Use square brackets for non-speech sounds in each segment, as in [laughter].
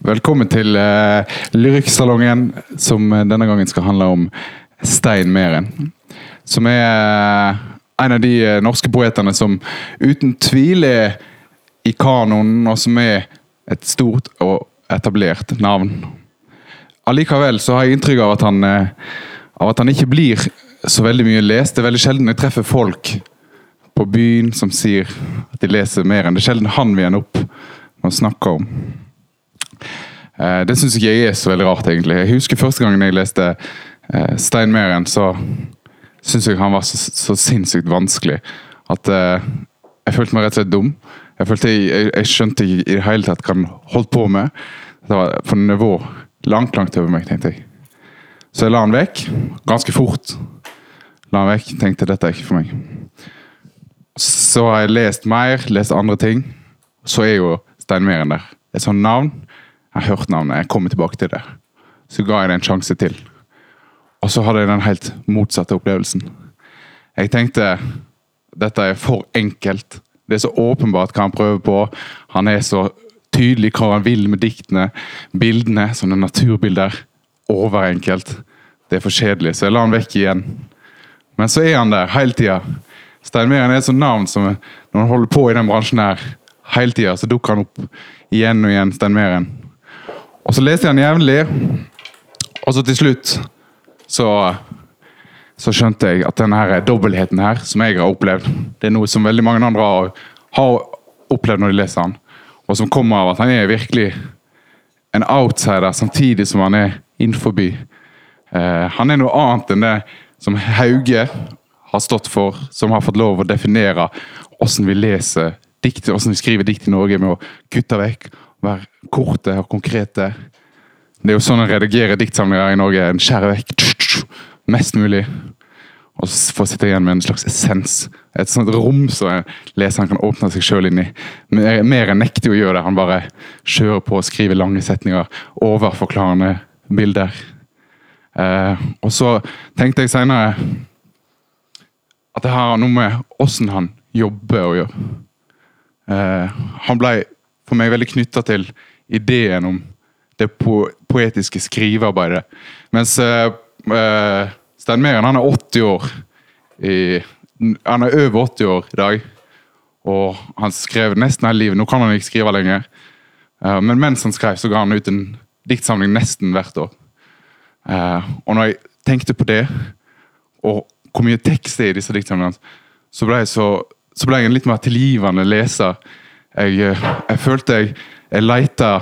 Velkommen til uh, Lyrikksalongen, som eh, denne gangen skal handle om Stein Meren. Som er uh, en av de uh, norske poetene som uten tvil er i kanonen, og som er et stort og etablert navn. Allikevel så har jeg inntrykk av at han, av at han ikke blir så veldig mye lest. Det er veldig sjelden jeg treffer folk på byen som sier at de leser mer enn Det er sjelden han vi ender opp med å snakke om. Eh, det syns ikke jeg er så veldig rart, egentlig. Jeg husker første gangen jeg leste eh, Stein Meren, så syns jeg han var så, så sinnssykt vanskelig at uh, jeg følte meg rett og slett dum. Jeg, følte jeg, jeg, jeg skjønte ikke i det hele tatt hva han holdt på med. Det var på nivå langt, langt over meg, tenkte jeg. Så jeg la han vekk, ganske fort. La han vekk, tenkte dette er ikke for meg. Så har jeg lest mer, lest andre ting. Så er jo Stein Meren der. Et sånt navn jeg har hørt navnet, jeg kommer tilbake til det. Så ga jeg det en sjanse til. Og så hadde jeg den helt motsatte opplevelsen. Jeg tenkte dette er for enkelt. Det er så åpenbart hva han prøver på. Han er så tydelig hva han vil med diktene. Bildene, sånne naturbilder. Overenkelt. Det er for kjedelig, så jeg la han vekk igjen. Men så er han der hele tida. Steinmeren er et sånt navn som når han holder på i den bransjen her, hele tida så dukker han opp igjen og igjen. Steinmeren. Og så leste jeg den jevnlig, og så til slutt så, så skjønte jeg at denne her dobbeltheten her, som jeg har opplevd, det er noe som veldig mange andre har, har opplevd når de leser den. Og som kommer av at han er virkelig en outsider samtidig som han er innenfor. Eh, han er noe annet enn det som Hauge har stått for, som har fått lov å definere hvordan vi leser dikt, vi skriver dikt i Norge med å kutte vekk være korte og konkrete. Det er jo sånn å redigere diktsamlinger i Norge. En skjærer vekk mest mulig. Og så får sitte igjen med en slags essens. Et sånt rom som leseren kan åpne seg sjøl inn i. Mer enn nektig å gjøre det. Han bare kjører på og skriver lange setninger. Overforklarende bilder. Eh, og så tenkte jeg seinere at det har noe med åssen han jobber å gjøre. Eh, han blei for meg veldig knytta til ideen om det po poetiske skrivearbeidet. Mens uh, uh, Stein Meren han er 80 år. I, han er over 80 år i dag. Og han skrev nesten hele livet. Nå kan han ikke skrive lenger. Uh, men mens han skrev, så ga han ut en diktsamling nesten hvert år. Og når jeg tenkte på det, og hvor mye tekst det er i disse diktsamlingene, så ble jeg, så, så ble jeg en litt mer tilgivende leser jeg, eh, jeg følte jeg, jeg leita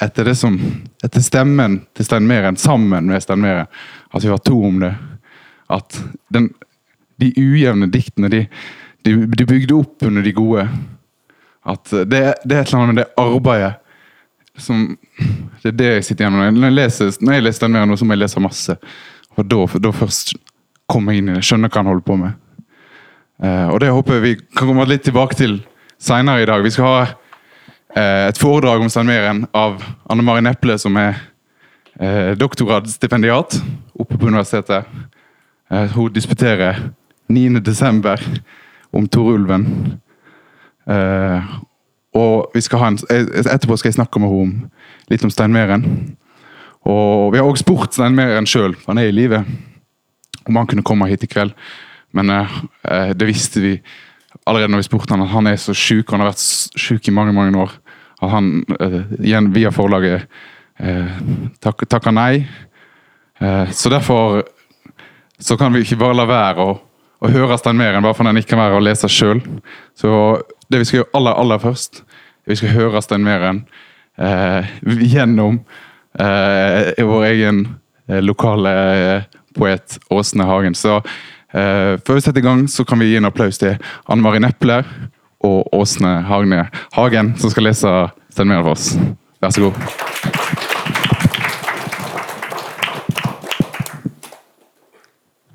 etter som Etter stemmen til Stein Meren sammen med Stein Meren. At vi var to om det. At den, de ujevne diktene, de, de, de, bygde opp under de gode. At det, det er et eller annet med det arbeidet som Det er det jeg sitter igjen med. Når jeg leser, når jeg leser Stein Meren, så må jeg lese masse. Og da, da først kommer jeg inn i det. Skjønner hva han holder på med. Uh, og det håper jeg vi kan komme litt tilbake til seinere i dag. Vi skal ha eh, et foredrag om Steinmeren av Anne Mari Neple, som er eh, doktorgradsstipendiat oppe på universitetet. Eh, hun disputerer 9.12. om Torulven. Eh, og en, etterpå skal jeg snakke med henne litt om Steinmeren. Og vi har også spurt Steinmeren sjøl, han er i live, om han kunne komme hit i kveld. Men eh, eh, det visste vi allerede når vi spurte han at han er så sjuk, han har vært sjuk i mange mange år. At han uh, igjen via forlaget uh, tak, takker nei. Uh, så derfor så kan vi ikke bare la være å, å høre Stein Meren, bare for den ikke kan være å lese sjøl. Så det vi skal gjøre aller, aller først, vi skal høre Stein Meren gjennom vår egen lokale poet Åsne Hagen. Så før vi setter i gang, så kan vi gi en applaus til Anne Mari Neple og Åsne Hagne Hagen, som skal lese Steinmere for oss. Vær så god.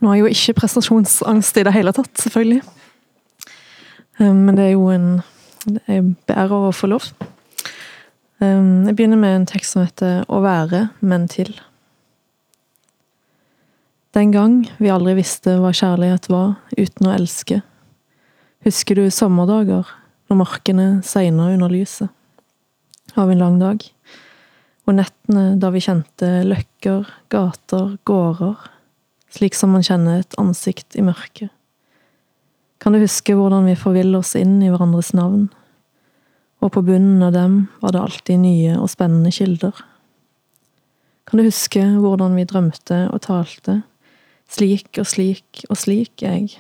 Nå har jeg jo ikke prestasjonsangst i det hele tatt, selvfølgelig. Eh, men det er jo en Jeg ber å få lov. Eh, jeg begynner med en tekst som heter 'Å være, men til'. Den gang vi aldri visste hva kjærlighet var uten å elske. Husker du sommerdager, når markene seiner under lyset av en lang dag? Og nettene da vi kjente løkker, gater, gårder, slik som man kjenner et ansikt i mørket. Kan du huske hvordan vi forviller oss inn i hverandres navn? Og på bunnen av dem var det alltid nye og spennende kilder. Kan du huske hvordan vi drømte og talte, slik og slik og slik, jeg.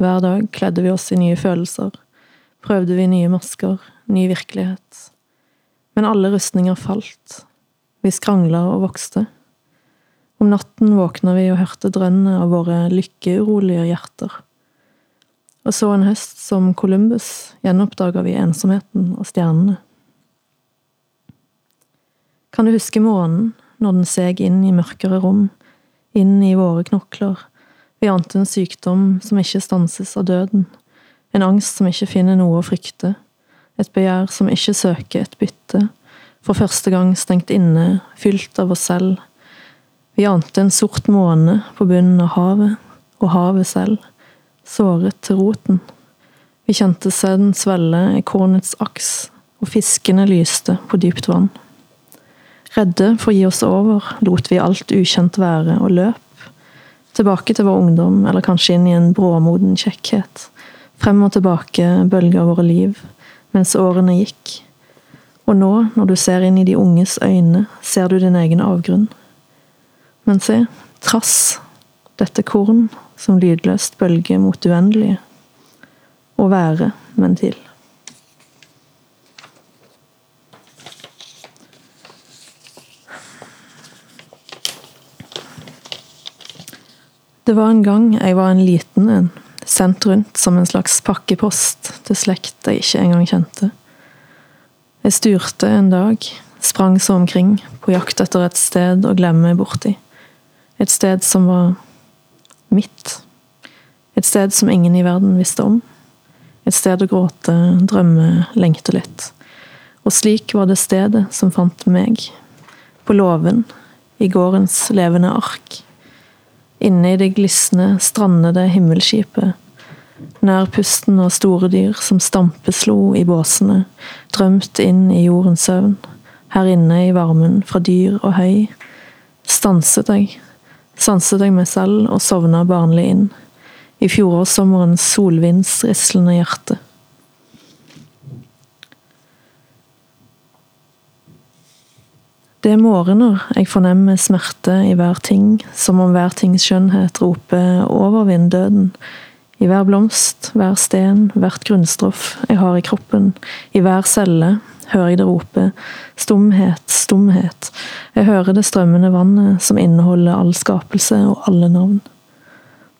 Hver dag kledde vi oss i nye følelser, prøvde vi nye masker, ny virkelighet. Men alle rustninger falt, vi skrangla og vokste. Om natten våkna vi og hørte drønnet av våre lykkeurolige hjerter. Og så en høst som Columbus gjenoppdaga vi ensomheten og stjernene. Kan du huske månen når den seg inn i mørkere rom, inn i våre knokler. Vi ante en sykdom som ikke stanses av døden, en angst som ikke finner noe å frykte, et begjær som ikke søker et bytte, for første gang stengt inne, fylt av oss selv. Vi ante en sort måne på bunnen av havet, og havet selv, såret til roten. Vi kjente sæden svelle i kornets aks, og fiskene lyste på dypt vann. Redde for å gi oss over, lot vi alt ukjent være og løp. Tilbake til vår ungdom, eller kanskje inn i en bråmoden kjekkhet. Frem og tilbake bølger våre liv, mens årene gikk. Og nå, når du ser inn i de unges øyne, ser du din egen avgrunn. Men se, trass, dette korn som lydløst bølger mot uendelige. Å være, men til. Det var en gang jeg var en liten en, sendt rundt som en slags pakkepost til slekt jeg ikke engang kjente. Jeg styrte en dag, sprang så omkring, på jakt etter et sted å glemme borti. Et sted som var mitt. Et sted som ingen i verden visste om. Et sted å gråte, drømme, lengte litt. Og slik var det stedet som fant meg. På låven, i gårdens levende ark inne i det glisne, strandede himmelskipet. Nær pusten av store dyr som stampeslo i båsene, drømt inn i jordens søvn. Her inne i varmen fra dyr og høy. Stanset jeg, sanset jeg meg selv og sovna barnlig inn. I fjorårssommerens solvindsrislende hjerte. Det er morgener jeg fornemmer smerte i hver ting, som om hver tings skjønnhet roper 'overvinn døden'. I hver blomst, hver sten, hvert grunnstoff jeg har i kroppen, i hver celle, hører jeg det rope 'stumhet, stumhet'. Jeg hører det strømmende vannet som inneholder all skapelse og alle navn.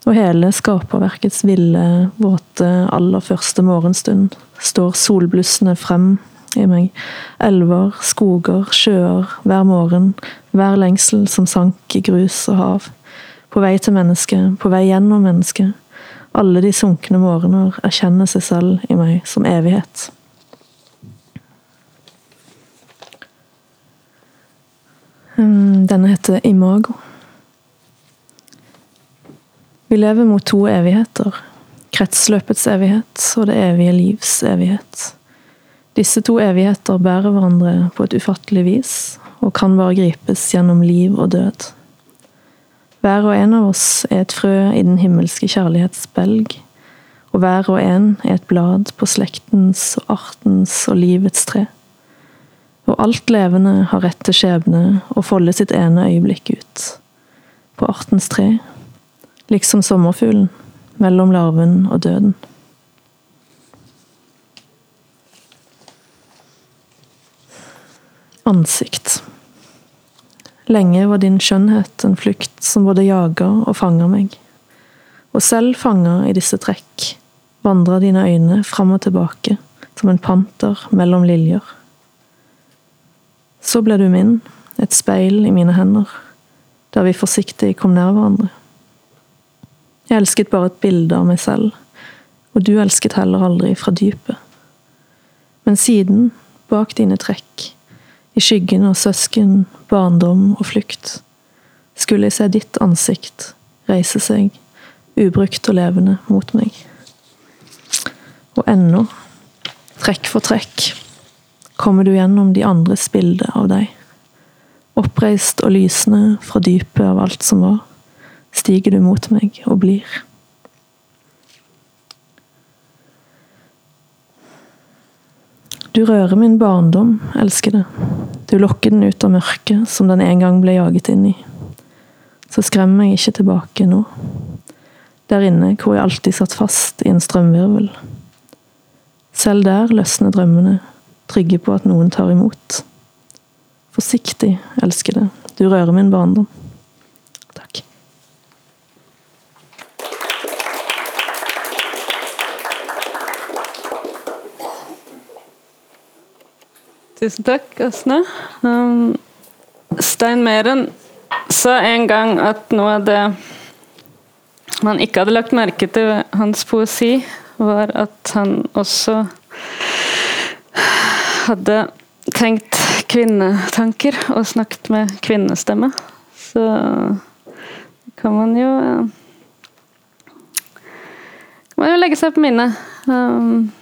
Og hele skaperverkets ville, våte, aller første morgenstund står solblussende frem i meg. Elver, skoger, sjøer, hver morgen, hver lengsel som sank i grus og hav. På vei til mennesket, på vei gjennom mennesket. Alle de sunkne morgener erkjenner seg selv i meg som evighet. Hmm, denne heter Imago. Vi lever mot to evigheter. Kretsløpets evighet og det evige livs evighet. Disse to evigheter bærer hverandre på et ufattelig vis, og kan bare gripes gjennom liv og død. Hver og en av oss er et frø i den himmelske kjærlighets belg, og hver og en er et blad på slektens og artens og livets tre. Og alt levende har rett til skjebne og folde sitt ene øyeblikk ut. På artens tre, liksom sommerfuglen, mellom larven og døden. Ansikt. Lenge var din skjønnhet en flukt som både jager og fanger meg. Og selv fanger i disse trekk vandra dine øyne fram og tilbake som en panter mellom liljer. Så ble du min, et speil i mine hender, der vi forsiktig kom nær hverandre. Jeg elsket bare et bilde av meg selv, og du elsket heller aldri fra dypet. Men siden, bak dine trekk, i skyggen av søsken, barndom og flukt, skulle jeg se ditt ansikt reise seg, ubrukt og levende, mot meg. Og ennå, trekk for trekk, kommer du gjennom de andres bilde av deg. Oppreist og lysende fra dypet av alt som var, stiger du mot meg og blir. Du rører min barndom, elskede. Du lokker den ut av mørket som den en gang ble jaget inn i. Så skrem meg ikke tilbake nå. Der inne hvor jeg alltid satt fast i en strømvirvel. Selv der løsner drømmene, trygge på at noen tar imot. Forsiktig, elskede. Du rører min barndom. Takk. Tusen takk, Åsne. Um, Stein Meren sa en gang at noe av det man ikke hadde lagt merke til ved hans poesi, var at han også hadde tenkt kvinnetanker og snakket med kvinnestemme. Så kan man jo kan man jo legge seg på minnet. Um,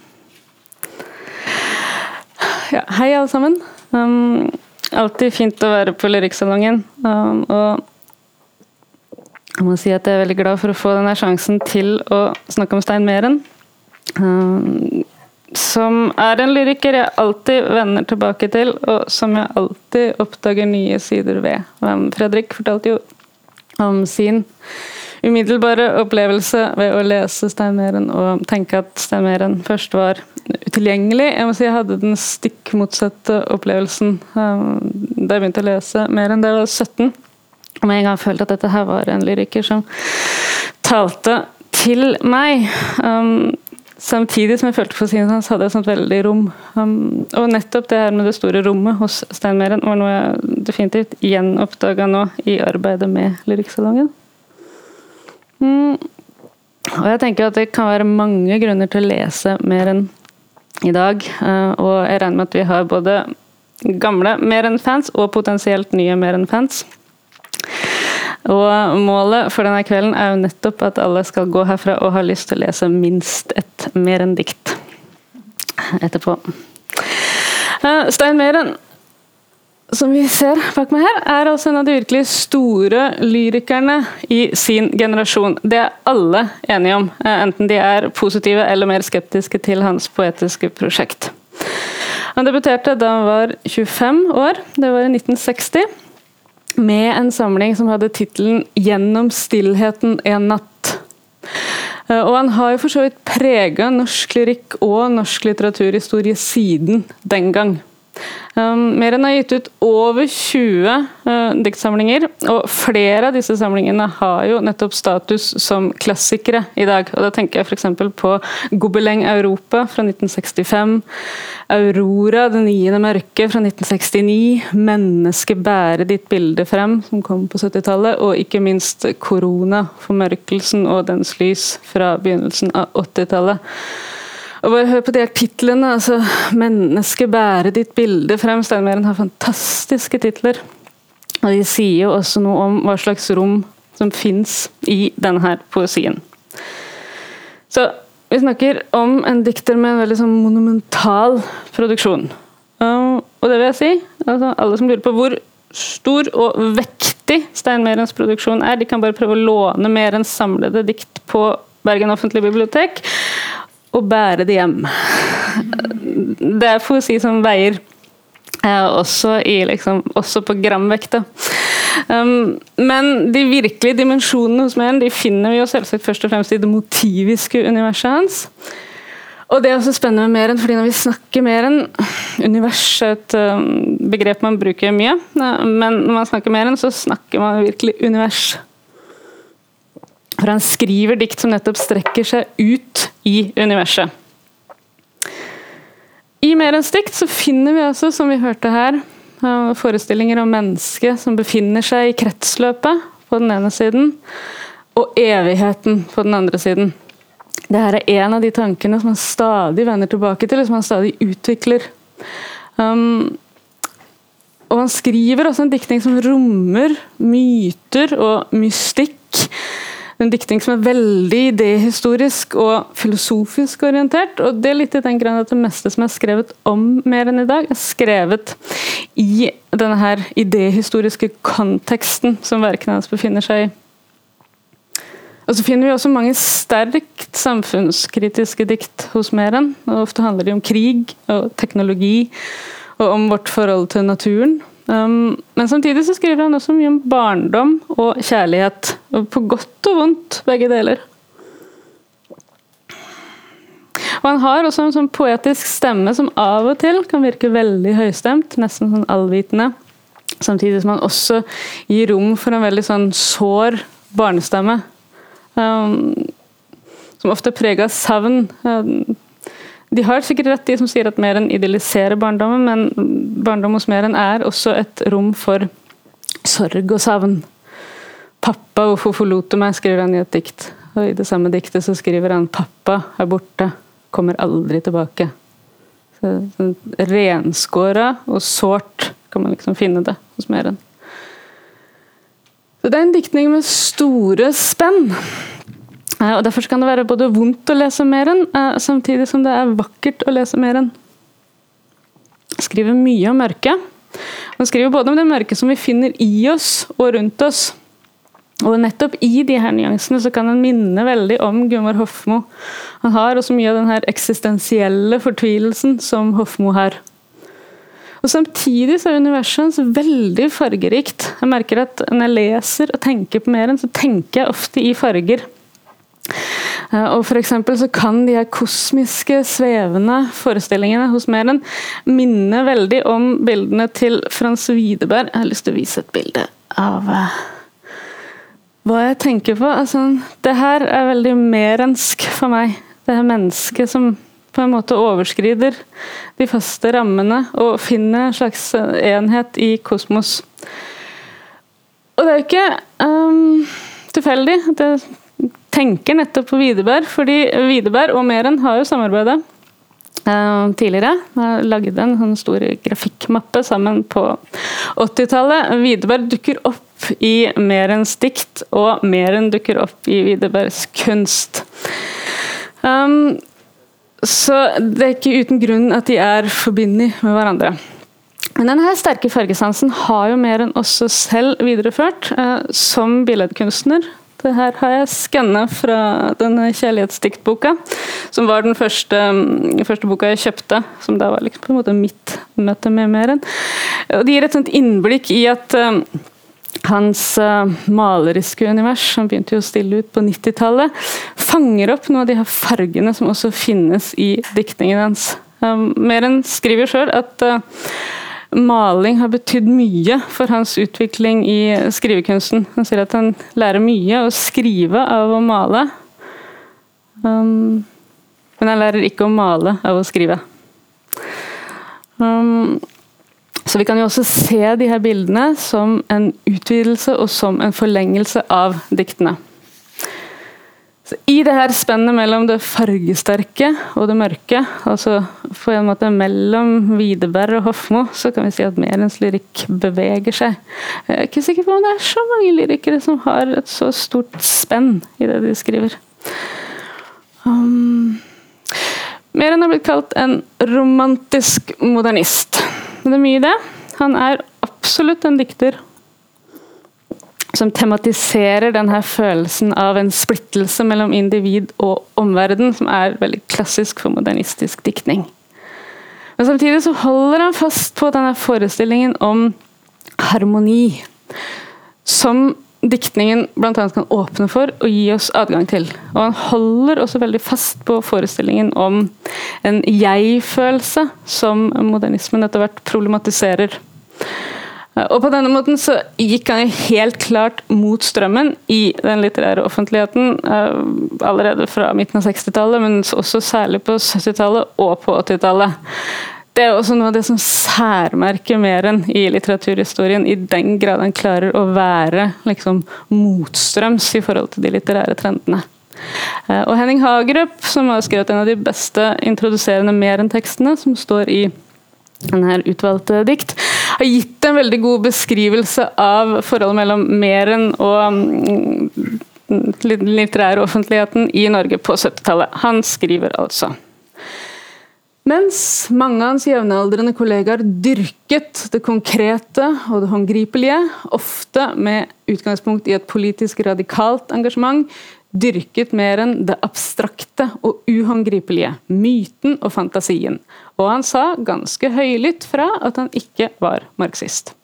ja, hei, alle sammen. Um, alltid fint å være på Lyrikksalongen. Um, og jeg må si at jeg er veldig glad for å få denne sjansen til å snakke om Stein Meren. Um, som er en lyriker jeg alltid vender tilbake til, og som jeg alltid oppdager nye sider ved. Um, Fredrik fortalte jo om sin umiddelbare opplevelse ved å lese Stein Meren og tenke at Stein Meren først var utilgjengelig. Jeg må si jeg hadde den stikk motsatte opplevelsen um, da jeg begynte å lese Meren da jeg var 17. Og med en gang følte at dette her var en lyriker som talte til meg. Um, samtidig som jeg følte sin hans hadde et sånt veldig rom. Um, og nettopp det her med det store rommet hos Steinmeren var noe jeg definitivt gjenoppdaga nå i arbeidet med Lyrikksalongen. Mm. Og jeg tenker at det kan være mange grunner til å lese mer enn i dag. Uh, og jeg regner med at vi har både gamle mer enn fans og potensielt nye mer enn fans. Og målet for denne kvelden er jo nettopp at alle skal gå herfra og ha lyst til å lese minst et mer enn dikt etterpå. Uh, Stein Meren som vi ser bak meg her, er altså en av de virkelig store lyrikerne i sin generasjon. Det er alle enige om, eh, enten de er positive eller mer skeptiske til hans poetiske prosjekt. Han debuterte da han var 25 år, det var i 1960, med en samling som hadde tittelen 'Gjennom stillheten en natt'. Eh, og han har jo for så vidt prega norsk lyrikk og norsk litteraturhistorie siden den gang. Um, Meren har gitt ut over 20 uh, diktsamlinger, og flere av disse samlingene har jo nettopp status som klassikere i dag. Og Da tenker jeg f.eks. på Gobeleng Europa fra 1965, Aurora, Det niende mørke fra 1969, Mennesket bære ditt bilde frem, som kom på 70-tallet, og ikke minst Korona, formørkelsen og dens lys fra begynnelsen av 80-tallet. Og bare hør på de her titlene. altså 'Menneske bære ditt bilde frem'. Steinmeren har fantastiske titler. Og de sier jo også noe om hva slags rom som fins i denne poesien. Så vi snakker om en dikter med en veldig sånn monumental produksjon. og det vil jeg si, altså alle som lurer på hvor stor og vektig Steinmerens produksjon er, de kan bare prøve å låne mer enn samlede dikt på Bergen offentlige bibliotek og bære det hjem. Det er poesi som veier, også, i, liksom, også på gramvekta. Um, men de virkelige dimensjonene hos Meren de finner vi jo selvsagt først og fremst i det motiviske universet hans. Og det er også spennende med Meren, fordi når vi snakker Meren Univers er et um, begrep man bruker mye, men når man snakker Meren, så snakker man virkelig univers. For han skriver dikt som nettopp strekker seg ut i universet. I Merens dikt så finner vi altså, som vi hørte her, forestillinger om mennesket som befinner seg i kretsløpet på den ene siden, og evigheten på den andre siden. Dette er en av de tankene som han stadig vender tilbake til, og som han stadig utvikler. Um, og han skriver også en diktning som rommer myter og mystikk en diktning som er veldig idehistorisk og filosofisk orientert. Og det er litt i den grad at det meste som er skrevet om mer enn i dag, er skrevet i denne her idehistoriske konteksten som verkene hans befinner seg i. Og så finner vi også mange sterkt samfunnskritiske dikt hos Meren. og Ofte handler de om krig og teknologi og om vårt forhold til naturen. Um, men samtidig så skriver han også mye om barndom og kjærlighet. Og på godt og vondt, begge deler. Og Han har også en sånn poetisk stemme som av og til kan virke veldig høystemt, nesten sånn allvitende. Samtidig som han også gir rom for en veldig sånn sår barnestemme. Um, som ofte er prega av savn. Um, de har sikkert rett, de som sier at Meren idealiserer barndommen, men barndom hos Meren er også et rom for sorg og savn. 'Pappa, hvorfor forlot du meg?' skriver han i et dikt. Og I det samme diktet så skriver han 'Pappa er borte, kommer aldri tilbake'. Så, sånn renskåra og sårt kan man liksom finne det hos Meren. Så det er en diktning med store spenn. Eh, og Derfor kan det være både vondt å lese mer enn, eh, samtidig som det er vakkert å lese mer enn. Skriver mye om mørket. Han skriver både om det mørket som vi finner i oss og rundt oss. Og nettopp i de her nyansene så kan han minne veldig om Gunvor Hofmo. Han har også mye av den her eksistensielle fortvilelsen som Hofmo har. Og Samtidig så er universet hans veldig fargerikt. Jeg merker at Når jeg leser og tenker på mer enn, så tenker jeg ofte i farger. Eh, og for så kan de her kosmiske, svevende forestillingene hos Meren minne veldig om bildene til Frans Widerberg. Jeg har lyst til å vise et bilde av uh, hva jeg tenker på. Altså, det her er veldig merensk for meg. Det er mennesket som på en måte overskrider de faste rammene og finner en slags enhet i kosmos. Og det er jo ikke um, tilfeldig jeg tenker nettopp på Widerberg, fordi Widerberg og Meren har jo samarbeidet uh, tidligere. Har laget en sånn stor grafikkmappe sammen på 80-tallet. Widerberg dukker opp i Merens dikt, og Meren dukker opp i Widerbergs kunst. Um, så det er ikke uten grunn at de er forbundet med hverandre. Men denne sterke fargesansen har jo Meren også selv videreført eh, som billedkunstner. Det her har jeg skanna fra denne kjærlighetsdiktboka, som var den første, mm, første, boka jeg kjøpte. Som da var liksom på en måte mitt møte med Meren. Det gir et innblikk i at uh, hans uh, maleriske univers, som begynte jo å stille ut på 90-tallet, fanger opp noen av de her fargene som også finnes i diktningen hans. Um, Meren skriver sjøl at maling har betydd mye for hans utvikling i skrivekunsten. Han sier at han lærer mye å skrive av å male. Um, men han lærer ikke å male av å skrive. Um, så vi kan jo også se de her bildene som en utvidelse og som en forlengelse av diktene. Så I det her spennet mellom det fargesterke og det mørke, altså på en måte mellom Widerberg og Hofmo, så kan vi si at Merens lyrikk beveger seg. Jeg er ikke sikker på om det er så mange lyrikere som har et så stort spenn i det de skriver. Um, Meren har blitt kalt en romantisk modernist. Men det er mye i det. Han er absolutt en dikter som tematiserer denne følelsen av en splittelse mellom individ og omverden, som er veldig klassisk for modernistisk diktning. Men samtidig så holder han fast på denne forestillingen om harmoni, som diktningen bl.a. kan åpne for og gi oss adgang til. Og Han holder også veldig fast på forestillingen om en jeg-følelse, som modernismen etter hvert problematiserer. Og På denne måten så gikk han helt klart mot strømmen i den litterære offentligheten eh, allerede fra midten av 60-tallet, men også særlig på 70-tallet og på 80-tallet. Det er også noe av det som særmerker Meren i litteraturhistorien, i den grad han klarer å være liksom, motstrøms i forhold til de litterære trendene. Eh, og Henning Hagerup, som har skrevet en av de beste introduserende Meren-tekstene, som står i denne utvalgte dikt, har gitt en veldig god beskrivelse av forholdet mellom Meren og mm, den litterære offentligheten i Norge på 70-tallet. Han skriver altså mens mange av hans jevnaldrende kollegaer dyrket det konkrete og det håndgripelige, ofte med utgangspunkt i et politisk radikalt engasjement, dyrket mer enn det abstrakte og uhåndgripelige, myten og fantasien. Og han sa ganske høylytt fra at han ikke var marxist.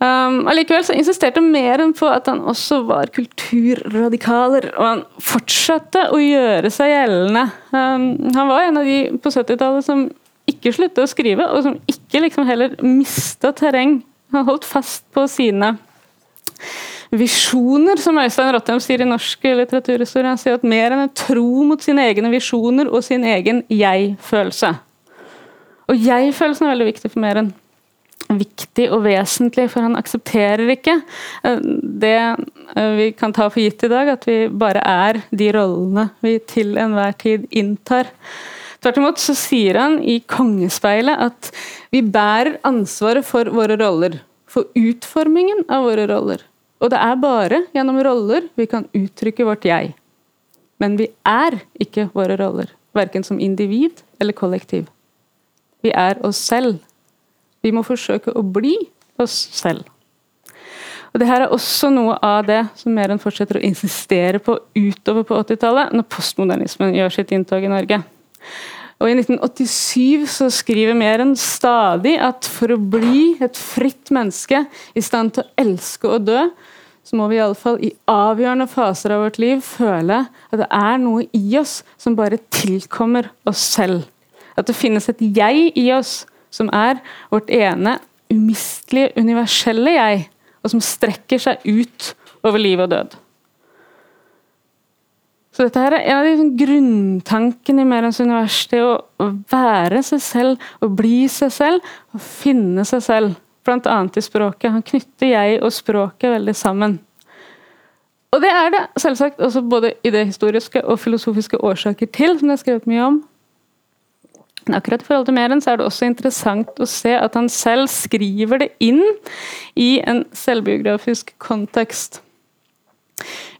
Um, allikevel så insisterte Meren på at han også var kulturradikaler, og han fortsatte å gjøre seg gjeldende. Um, han var en av de på 70-tallet som ikke sluttet å skrive, og som ikke liksom heller mista terreng. Han holdt fast på sine visjoner, som Øystein Rottheim sier i norsk litteraturhistorie. Han sier at mer enn en tro mot sine egne visjoner og sin egen jeg-følelse. Og jeg-følelsen er veldig viktig for Meren viktig og vesentlig, for han aksepterer ikke eh, det eh, vi kan ta for gitt i dag, at vi bare er de rollene vi til enhver tid inntar. Tvert imot så sier han i Kongespeilet at vi bærer ansvaret for våre roller. For utformingen av våre roller. Og det er bare gjennom roller vi kan uttrykke vårt jeg. Men vi er ikke våre roller. Verken som individ eller kollektiv. Vi er oss selv. Vi må forsøke å bli oss selv. Og det her er også noe av det som Meren fortsetter å insistere på utover på 80-tallet, når postmodernismen gjør sitt inntog i Norge. Og I 1987 så skriver Meren stadig at for å bli et fritt menneske i stand til å elske og dø, så må vi iallfall i avgjørende faser av vårt liv føle at det er noe i oss som bare tilkommer oss selv. At det finnes et jeg i oss som er vårt ene umistelige, universelle jeg, og som strekker seg ut over liv og død. Så dette her er en av de sånn grunntankene i Merens univers. Det å være seg selv, å bli seg selv, og finne seg selv. Bl.a. i språket. Han knytter jeg og språket veldig sammen. Og det er det selvsagt også både historiske og filosofiske årsaker til, som det er skrevet mye om. Men akkurat i forhold til Meren så er det også interessant å se at han selv skriver det inn i en selvbiografisk kontekst.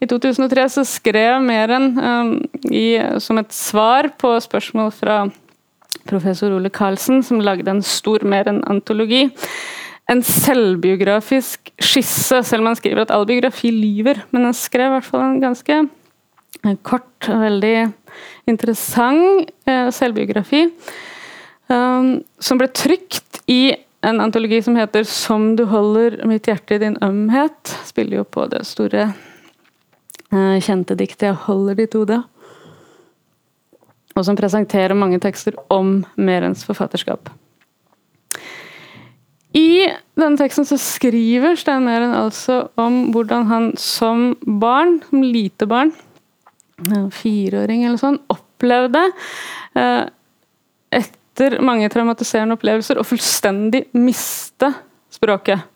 I 2003 så skrev Meren um, i, som et svar på spørsmål fra professor Ole Karlsen, som lagde en stor Meren-antologi, en selvbiografisk skisse, selv om han skriver at all biografi lyver. Men han skrev i hvert fall en ganske kort og veldig interessant eh, selvbiografi. Um, som ble trykt i en antologi som heter 'Som du holder mitt hjerte i din ømhet'. Spiller jo på det store, uh, kjente diktet 'Jeg holder ditt hode'. Og som presenterer mange tekster om Merens forfatterskap. I denne teksten så skriver Stein Meren altså om hvordan han som barn, som lite barn, fireåring eller sånn, opplevde eh, etter mange traumatiserende opplevelser å fullstendig miste språket.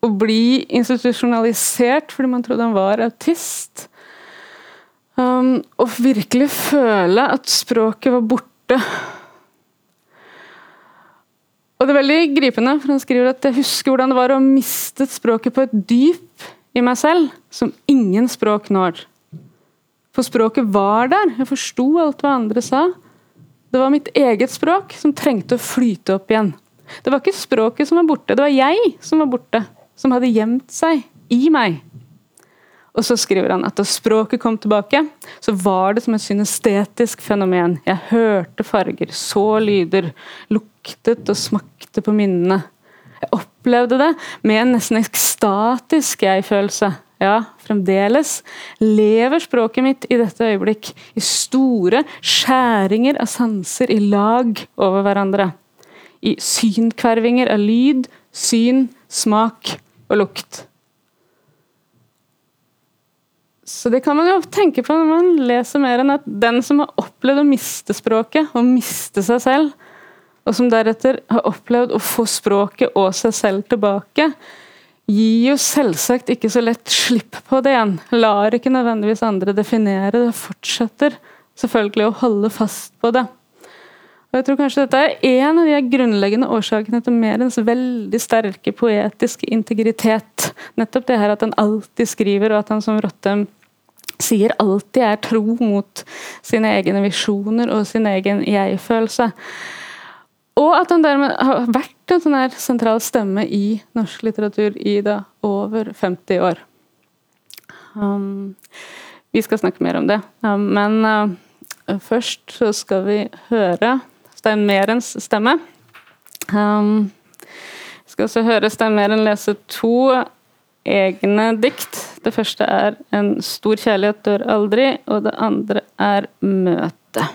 Å bli institusjonalisert fordi man trodde han var autist. Um, og virkelig føle at språket var borte. Og det er veldig gripende, for han skriver at jeg husker hvordan det var å miste språket på et dyp i meg selv som ingen språk når. For språket var der. Jeg forsto alt hva andre sa. Det var mitt eget språk som trengte å flyte opp igjen. Det var ikke språket som var borte, det var jeg som var borte. Som hadde gjemt seg i meg. Og så skriver han at da språket kom tilbake, så var det som et synestetisk fenomen. Jeg hørte farger, så lyder, luktet og smakte på minnene. Jeg opplevde det med en nesten ekstatisk jeg-følelse. Ja, fremdeles lever språket mitt i dette øyeblikk i store skjæringer av sanser i lag over hverandre. I synkvervinger av lyd, syn, smak og lukt. Så det kan man jo tenke på når man leser mer enn at den som har opplevd å miste språket, og miste seg selv, og som deretter har opplevd å få språket og seg selv tilbake, gir jo selvsagt ikke så lett slipp på det igjen. Lar ikke nødvendigvis andre definere det, fortsetter selvfølgelig å holde fast på det. Og jeg tror kanskje dette er en av de grunnleggende årsakene til Merens veldig sterke poetiske integritet. Nettopp det her at han alltid skriver, og at han som Rottem sier alltid er tro mot sine egne visjoner og sin egen jeg-følelse. Og at han dermed har vært en sånn her sentral stemme i norsk litteratur i da over 50 år. Um, vi skal snakke mer om det, um, men uh, først så skal vi høre Stein Merens stemme. Um, vi skal også høre Stein Meren lese to egne dikt. Det første er 'En stor kjærlighet dør aldri', og det andre er 'Møte'.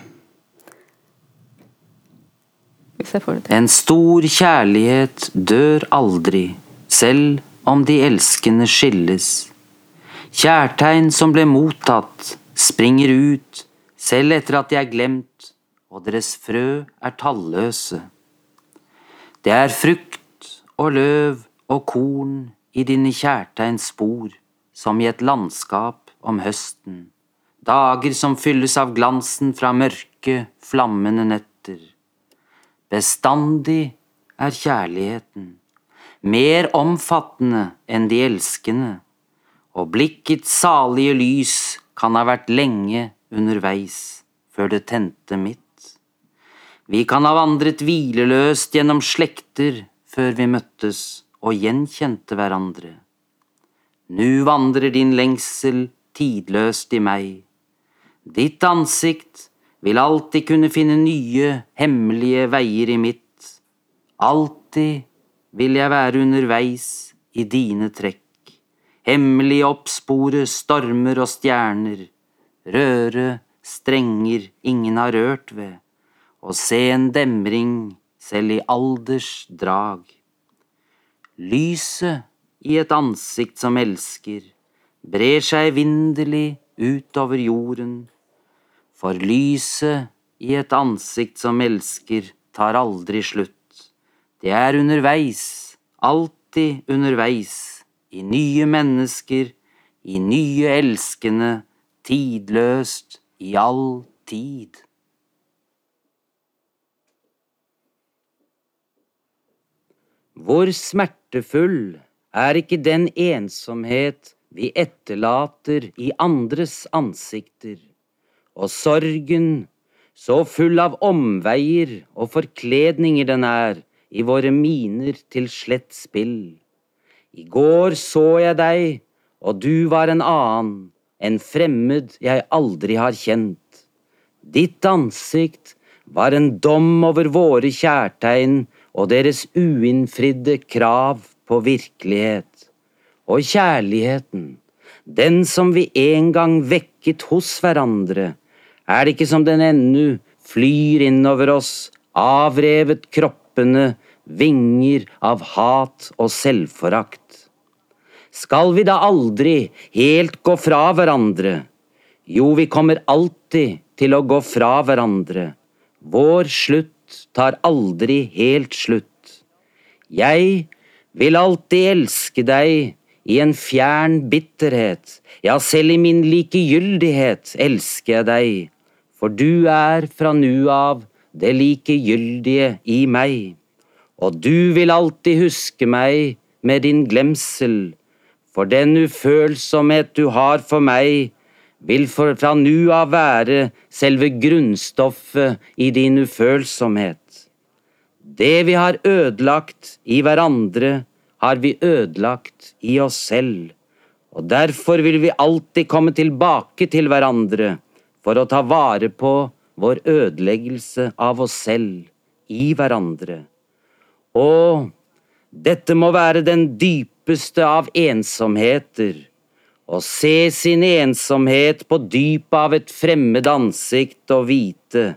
En stor kjærlighet dør aldri, selv om de elskende skilles. Kjærtegn som ble mottatt, springer ut, selv etter at de er glemt og deres frø er talløse. Det er frukt og løv og korn i dine kjærtegns spor, som i et landskap om høsten, dager som fylles av glansen fra mørke, flammende netter. Bestandig er kjærligheten, mer omfattende enn de elskende, og blikkets salige lys kan ha vært lenge underveis før det tente mitt. Vi kan ha vandret hvileløst gjennom slekter før vi møttes og gjenkjente hverandre. Nu vandrer din lengsel tidløst i meg. Ditt ansikt vil alltid kunne finne nye, hemmelige veier i mitt. Alltid vil jeg være underveis i dine trekk. Hemmelig oppspore stormer og stjerner, røre strenger ingen har rørt ved og se en demring selv i alders drag. Lyset i et ansikt som elsker, brer seg evinderlig utover jorden, for lyset i et ansikt som elsker, tar aldri slutt. Det er underveis, alltid underveis, i nye mennesker, i nye elskende, tidløst, i all tid. Hvor smertefull er ikke den ensomhet vi etterlater i andres ansikter, og sorgen, så full av omveier og forkledninger den er i våre miner til slett spill. I går så jeg deg, og du var en annen, en fremmed jeg aldri har kjent. Ditt ansikt var en dom over våre kjærtegn og deres uinnfridde krav på virkelighet. Og kjærligheten, den som vi en gang vekket hos hverandre, er det ikke som den ennu flyr innover oss, avrevet kroppene, vinger av hat og selvforakt. Skal vi da aldri helt gå fra hverandre? Jo, vi kommer alltid til å gå fra hverandre. Vår slutt tar aldri helt slutt. Jeg vil alltid elske deg i en fjern bitterhet, ja, selv i min likegyldighet elsker jeg deg, for du er fra nu av det likegyldige i meg, og du vil alltid huske meg med din glemsel, for den ufølsomhet du har for meg, vil fra nu av være selve grunnstoffet i din ufølsomhet. Det vi har ødelagt i hverandre, har vi ødelagt i oss selv, og derfor vil vi alltid komme tilbake til hverandre for å ta vare på vår ødeleggelse av oss selv i hverandre. Og dette må være den dypeste av ensomheter å se sin ensomhet på dypet av et fremmed ansikt og vite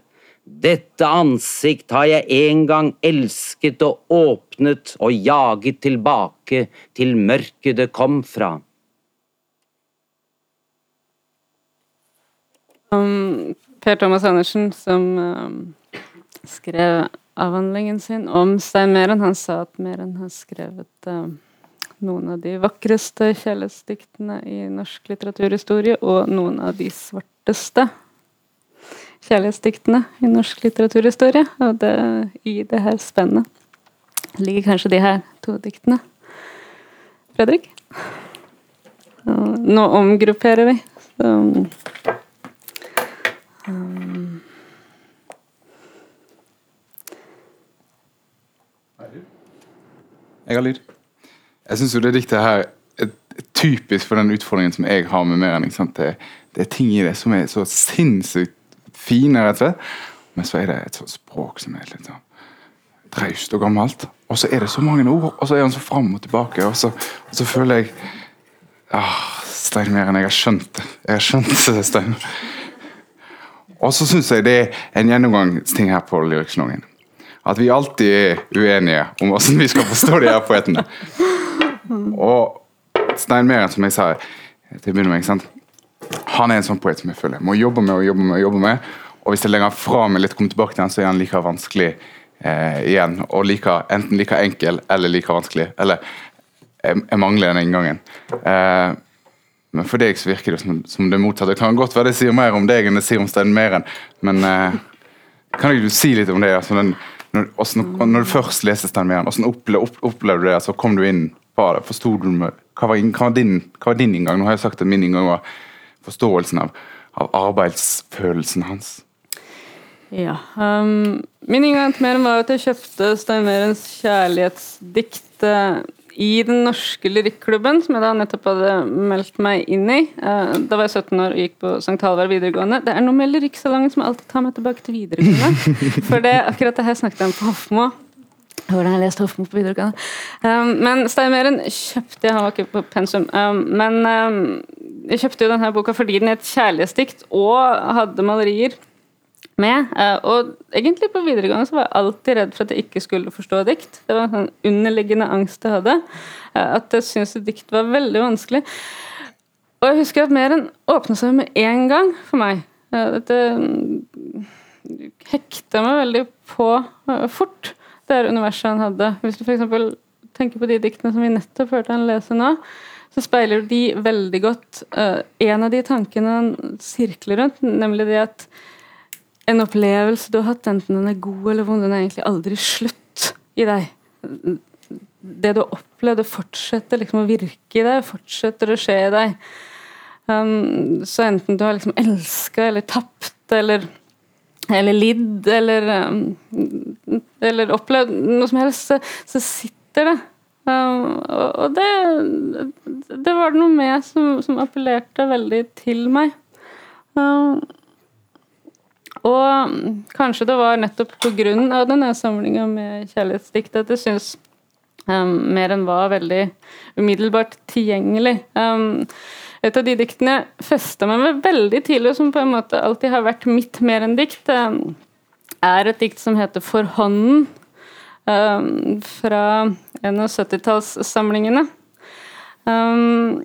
dette ansikt har jeg en gang elsket og åpnet og jaget tilbake til mørket det kom fra. Um, per Thomas Andersen, som um, skrev avhandlingen sin om Stein Meren, han sa at Meren har skrevet um, noen av de vakreste kjærlighetsdiktene i norsk litteraturhistorie, og noen av de svarteste. Kjærlighetsdiktene i norsk litteraturhistorie. Og det, i det her spennet ligger kanskje de her to diktene. Fredrik? Nå omgrupperer vi. Så, um, Jeg har lyd. Jeg syns jo det diktet her er typisk for den utfordringen som jeg har med mer enn det, det, er ting i det som er så sinnssykt fine, rett og slett. Men så er det et sånt språk som er litt sånn traust og gammelt. Og så er det så mange ord, og så er han så fram og tilbake. Og så, og så føler jeg ah, Stein Meren, jeg har skjønt det. Jeg har skjønt det, Stein. Og så syns jeg det er en gjennomgangsting her på Lyrikksalongen. At vi alltid er uenige om hvordan vi skal forstå de her poetene. Og Stein Meren, som jeg sa til å begynne med, han er en sånn poet som jeg føler må jobbe med og jobbe med. Og jobbe med. Og hvis jeg legger han fra meg litt, kommer tilbake til han, så er han like vanskelig eh, igjen. Og like, enten like enkel eller like vanskelig. Eller jeg, jeg mangler den inngangen. Eh, men for deg så virker det som, som det motsatte. Det kan godt være det sier mer om deg enn det sier om Stein Meren, men eh, kan ikke du si litt om det? Altså, den, når, også, når, du først leste Stein Meren, hvordan opplevde, opplevde du det? Altså, kom du inn på det? Forsto du med, hva, var, hva, var din, hva var din inngang? Nå har jeg sagt at min inngang var forståelsen av, av arbeidsfølelsen hans. Ja. Um, min inngang til Meren var at jeg kjøpte Stein Merens kjærlighetsdikt uh, i den norske lyrikklubben, som jeg da nettopp hadde meldt meg inn i. Uh, da var jeg 17 år og gikk på St. Halvard videregående. Det er noe med lyrikksalongen som alltid tar meg tilbake til videregående. [laughs] For det akkurat det her snakket jeg om på Hofmo. Hvordan jeg leste Hofmo på videregående. Um, men Stein Meren kjøpte han var ikke på pensum. Um, men um, jeg kjøpte jo denne boka fordi den er et kjærlighetsdikt og hadde malerier med. Uh, og egentlig på videregående så var jeg alltid redd for at jeg ikke skulle forstå dikt. Det var en sånn underliggende angst jeg hadde. Uh, at jeg syntes dikt var veldig vanskelig. Og jeg husker at Meren åpna seg med en gang for meg. Uh, dette mm, hekta meg veldig på fort, det er universet han hadde. Hvis du f.eks. tenker på de diktene som vi nettopp hørte han lese nå, så speiler de veldig godt uh, en av de tankene han sirkler rundt, nemlig det at en opplevelse du har hatt, enten den er god eller vond, den er egentlig aldri slutt i deg. Det du har opplevd, det fortsetter liksom å virke i deg, fortsetter å skje i deg. Um, så enten du har liksom elska eller tapt eller, eller lidd eller um, Eller opplevd noe som helst, så, så sitter det. Um, og det, det var det noe med som, som appellerte veldig til meg. Um, og kanskje det var nettopp pga. denne samlinga med kjærlighetsdikt at jeg syns um, mer enn var veldig umiddelbart tilgjengelig. Um, et av de diktene festa meg med veldig tidlig, som på en måte alltid har vært mitt mer enn dikt, um, er et dikt som heter For hånden, um, fra en av 70-tallssamlingene. Um,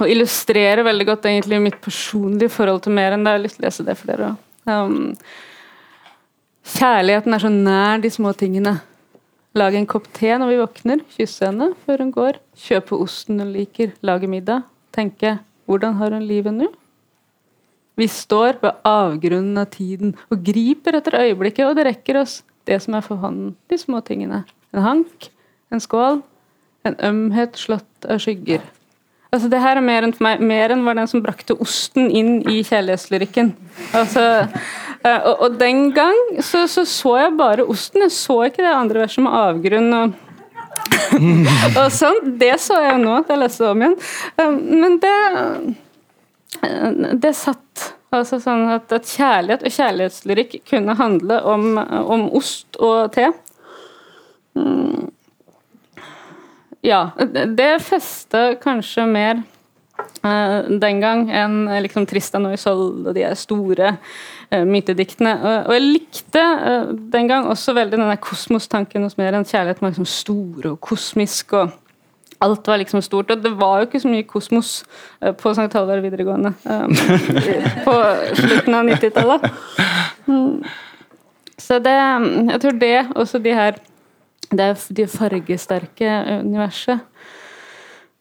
og illustrerer veldig godt egentlig mitt personlige forhold til mer enn det. Jeg har lyst til å lese det for dere kjærligheten er så nær de små tingene. Lage en kopp te når vi våkner, kysse henne før hun går, kjøpe osten hun liker, lage middag, tenke 'hvordan har hun livet nå'? Vi står ved avgrunnen av tiden og griper etter øyeblikket, og det rekker oss det som er for hånden, de små tingene. En hank, en skål, en ømhet slått av skygger. Altså, det her er mer enn for meg. mer enn var den som brakte osten inn i kjærlighetslyrikken. Altså, eh, og, og, den gang så, så, så jeg bare osten, jeg så ikke det andre verset med avgrunn og og sånn. Det så jeg nå at jeg leste om igjen. Eh, men det det satt altså sånn at, at kjærlighet og kjærlighetslyrikk kunne handle om, om ost og te. Mm. Ja, det festa kanskje mer uh, den gang enn liksom Tristan og Isolde og de store mytediktene. og jeg likte den gang også veldig den der kosmostanken hos mer enn kjærlighet var liksom stor og kosmisk. og Alt var liksom stort. Og det var jo ikke så mye kosmos på St. Halvard videregående på slutten av 90-tallet. Mm. Så det Jeg tror det, også de her det det fargesterke universet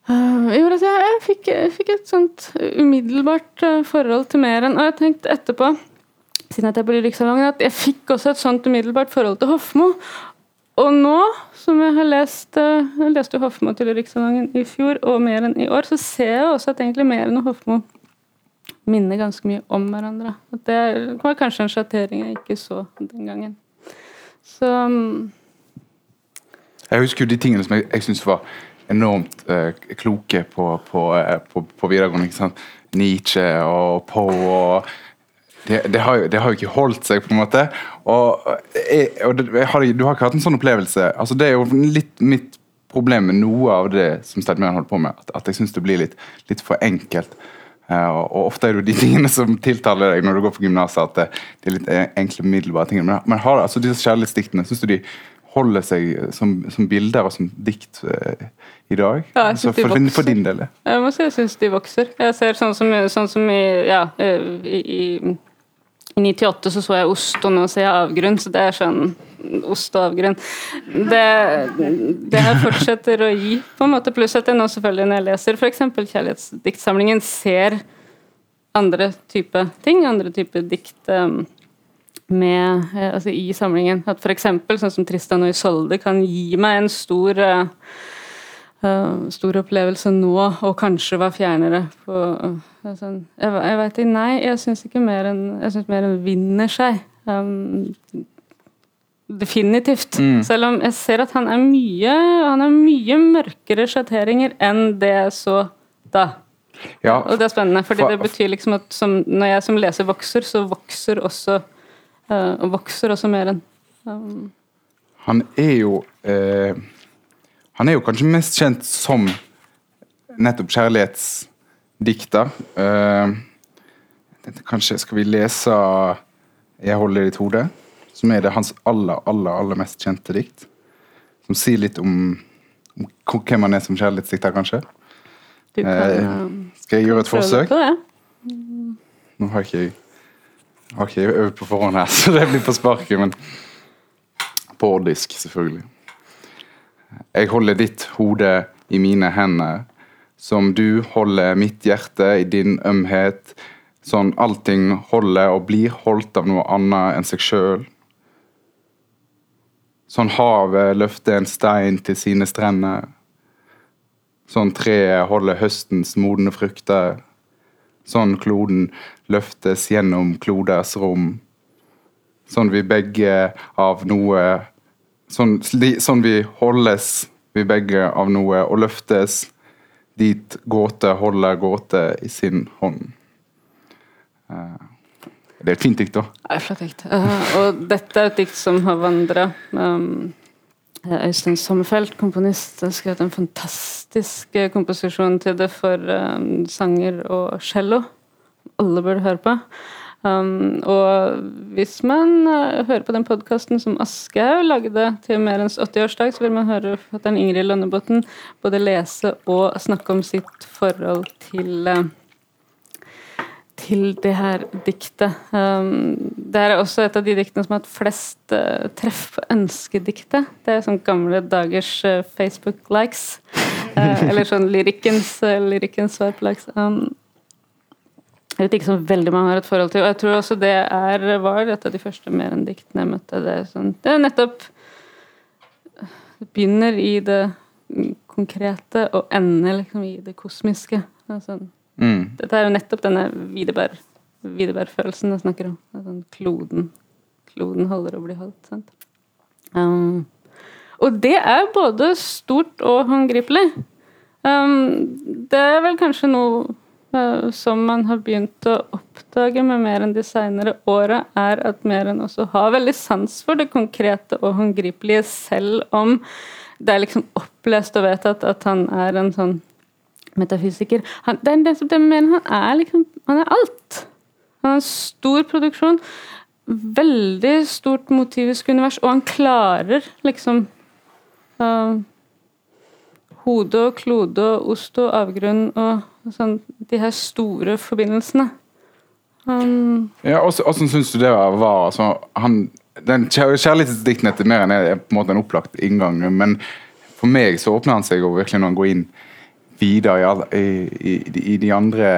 gjorde at jeg, jeg, fikk, fikk, et sånt umiddelbart forhold til mer enn Og jeg tenkte etterpå siden at jeg bor i Rikssalongen, at jeg fikk også et sånt umiddelbart forhold til Hofmo. Og nå, som jeg har lest eh, Jeg leste Hofmo til Rikssalongen i fjor, og mer enn i år, så ser jeg også at egentlig mer enn Hofmo minner ganske mye om hverandre. At det var kanskje en sjattering jeg ikke så den gangen. Så mm, Jeg husker jo de tingene som jeg, jeg syns var enormt eh, kloke på, på, eh, på, på videregående. ikke sant? Nietzsche og Poe og det, det, har det, har jo, ikke holdt seg, på en måte. Og, jeg, og det, har, du har ikke hatt en sånn opplevelse. altså Det er jo litt mitt problem med noe av det som Stedmeren holder på med. At, at jeg syns det blir litt, litt for enkelt. Uh, og Ofte er det jo de [laughs] tingene som tiltaler deg når du går på gymnaset, at det, det, er litt enkle, middelbare ting. Men, men har altså disse kjærlighetsdiktene, syns du de holder seg som, som, bilder og som dikt uh, i dag? Ja, jeg altså, synes for, de vokser. for din del? Jeg må si jeg syns de vokser. Jeg ser sånn som, sånn som i, ja, i, i i 98 så så jeg ost, og nå ser jeg avgrunn, så det er sånn Ost og avgrunn. Det, det her fortsetter å gi, på en måte. Pluss at jeg nå selvfølgelig når jeg leser f.eks. Kjærlighetsdiktsamlingen, ser andre type ting, andre type dikt um, med, eh, altså i samlingen. At f.eks. sånn som Tristan og Isolde kan gi meg en stor uh, stor opplevelse nå, og kanskje var fjernere. På, sånn. Jeg, jeg vet ikke, Nei, jeg syns ikke mer enn Jeg syns mer enn vinner seg. Um, definitivt. Mm. Selv om jeg ser at han er mye Han har mye mørkere sjatteringer enn det jeg så da. Ja, Og det er spennende, fordi For- det betyr liksom at som, når jeg som leser vokser, så vokser også uh, vokser også mer enn um, Han er jo uh, Han er jo kanskje mest kjent som nettopp kjærlighetsdikter. Eh, dette- kanskje skal vi lese 'Jeg holder ditt hode', som er det hans aller, aller, aller mest kjente dikt. Som sier litt om, om hvem han er som kjærlighetsdikter, kanskje. kan, Eh, Skal jeg gjøre et forsøk? på det. Nå har ikke jeg har ikke jeg øvd på forhånd her, [laughs] så det blir på sparket, men På disk, selvfølgelig. Jeg holder ditt hode i mine hender, som du holder mitt hjerte i din ømhet, sånn allting holder og blir holdt av noe annet enn seg sjøl. Sånn havet løfter en stein til sine strender. Sånn treet holder høstens modne frukter. Sånn kloden løftes gjennom kloders rom. Sånn vi begge av noe Sånn, sånn vi holdes vi begge av noe og løftes dit gåte holder gåte i sin hånd. Eh, det er et fint dikt, da. Det er flott dikt. Eh, og dette er et dikt som har vandra. Um, Øystein Sommerfelt, komponist, har skrevet en fantastisk eh, komposisjon til det for um, sanger og cello. Alle burde høre på. Um, og hvis man uh, hører på den podkasten som Aschehoug lagde til Merens 80-årsdag, så vil man høre forfatteren Ingrid Lønnebotn både lese og snakke om sitt forhold til uh, til det her diktet. Um, det er også et av de diktene som har hatt flest uh, treff på ønskediktet. Det er sånn gamle dagers Facebook-likes. [laughs] Eller sånn lyrikkens, lyrikkens svar på likes. Um, jeg vet ikke som veldig mange har et forhold til. Og jeg tror også det er, var et av de første mer enn diktene jeg møtte. Det er, sånn, det er nettopp Det begynner i det konkrete og ender liksom i det kosmiske. Det er sånn, Mm. dette er jo nettopp denne Widerberg- Widerberg-følelsen jeg snakker om. Sånn kloden, kloden holder å bli holdt. Sant? Um, og det er både stort og håndgripelig. Um, det er vel kanskje noe som man har begynt å oppdage med mer enn de seinere åra, er at Meren også har veldig sans for det konkrete og håndgripelige, selv om det er liksom opplest og vedtatt at han er en sånn metafysiker. Han, det er det det mener han er liksom Han er alt. Han har en stor produksjon, veldig stort motivisk univers, og han klarer liksom uh, Hode og klode og ost og avgrunn og sånn De her store forbindelsene. Um, Ja, Åssen syns du det var? Altså, han, den Kjærlighetsdiktene til Meren er på en måte en opplagt inngang, men for meg så åpner han seg jo virkelig når han går inn videre i, i, i, i de andre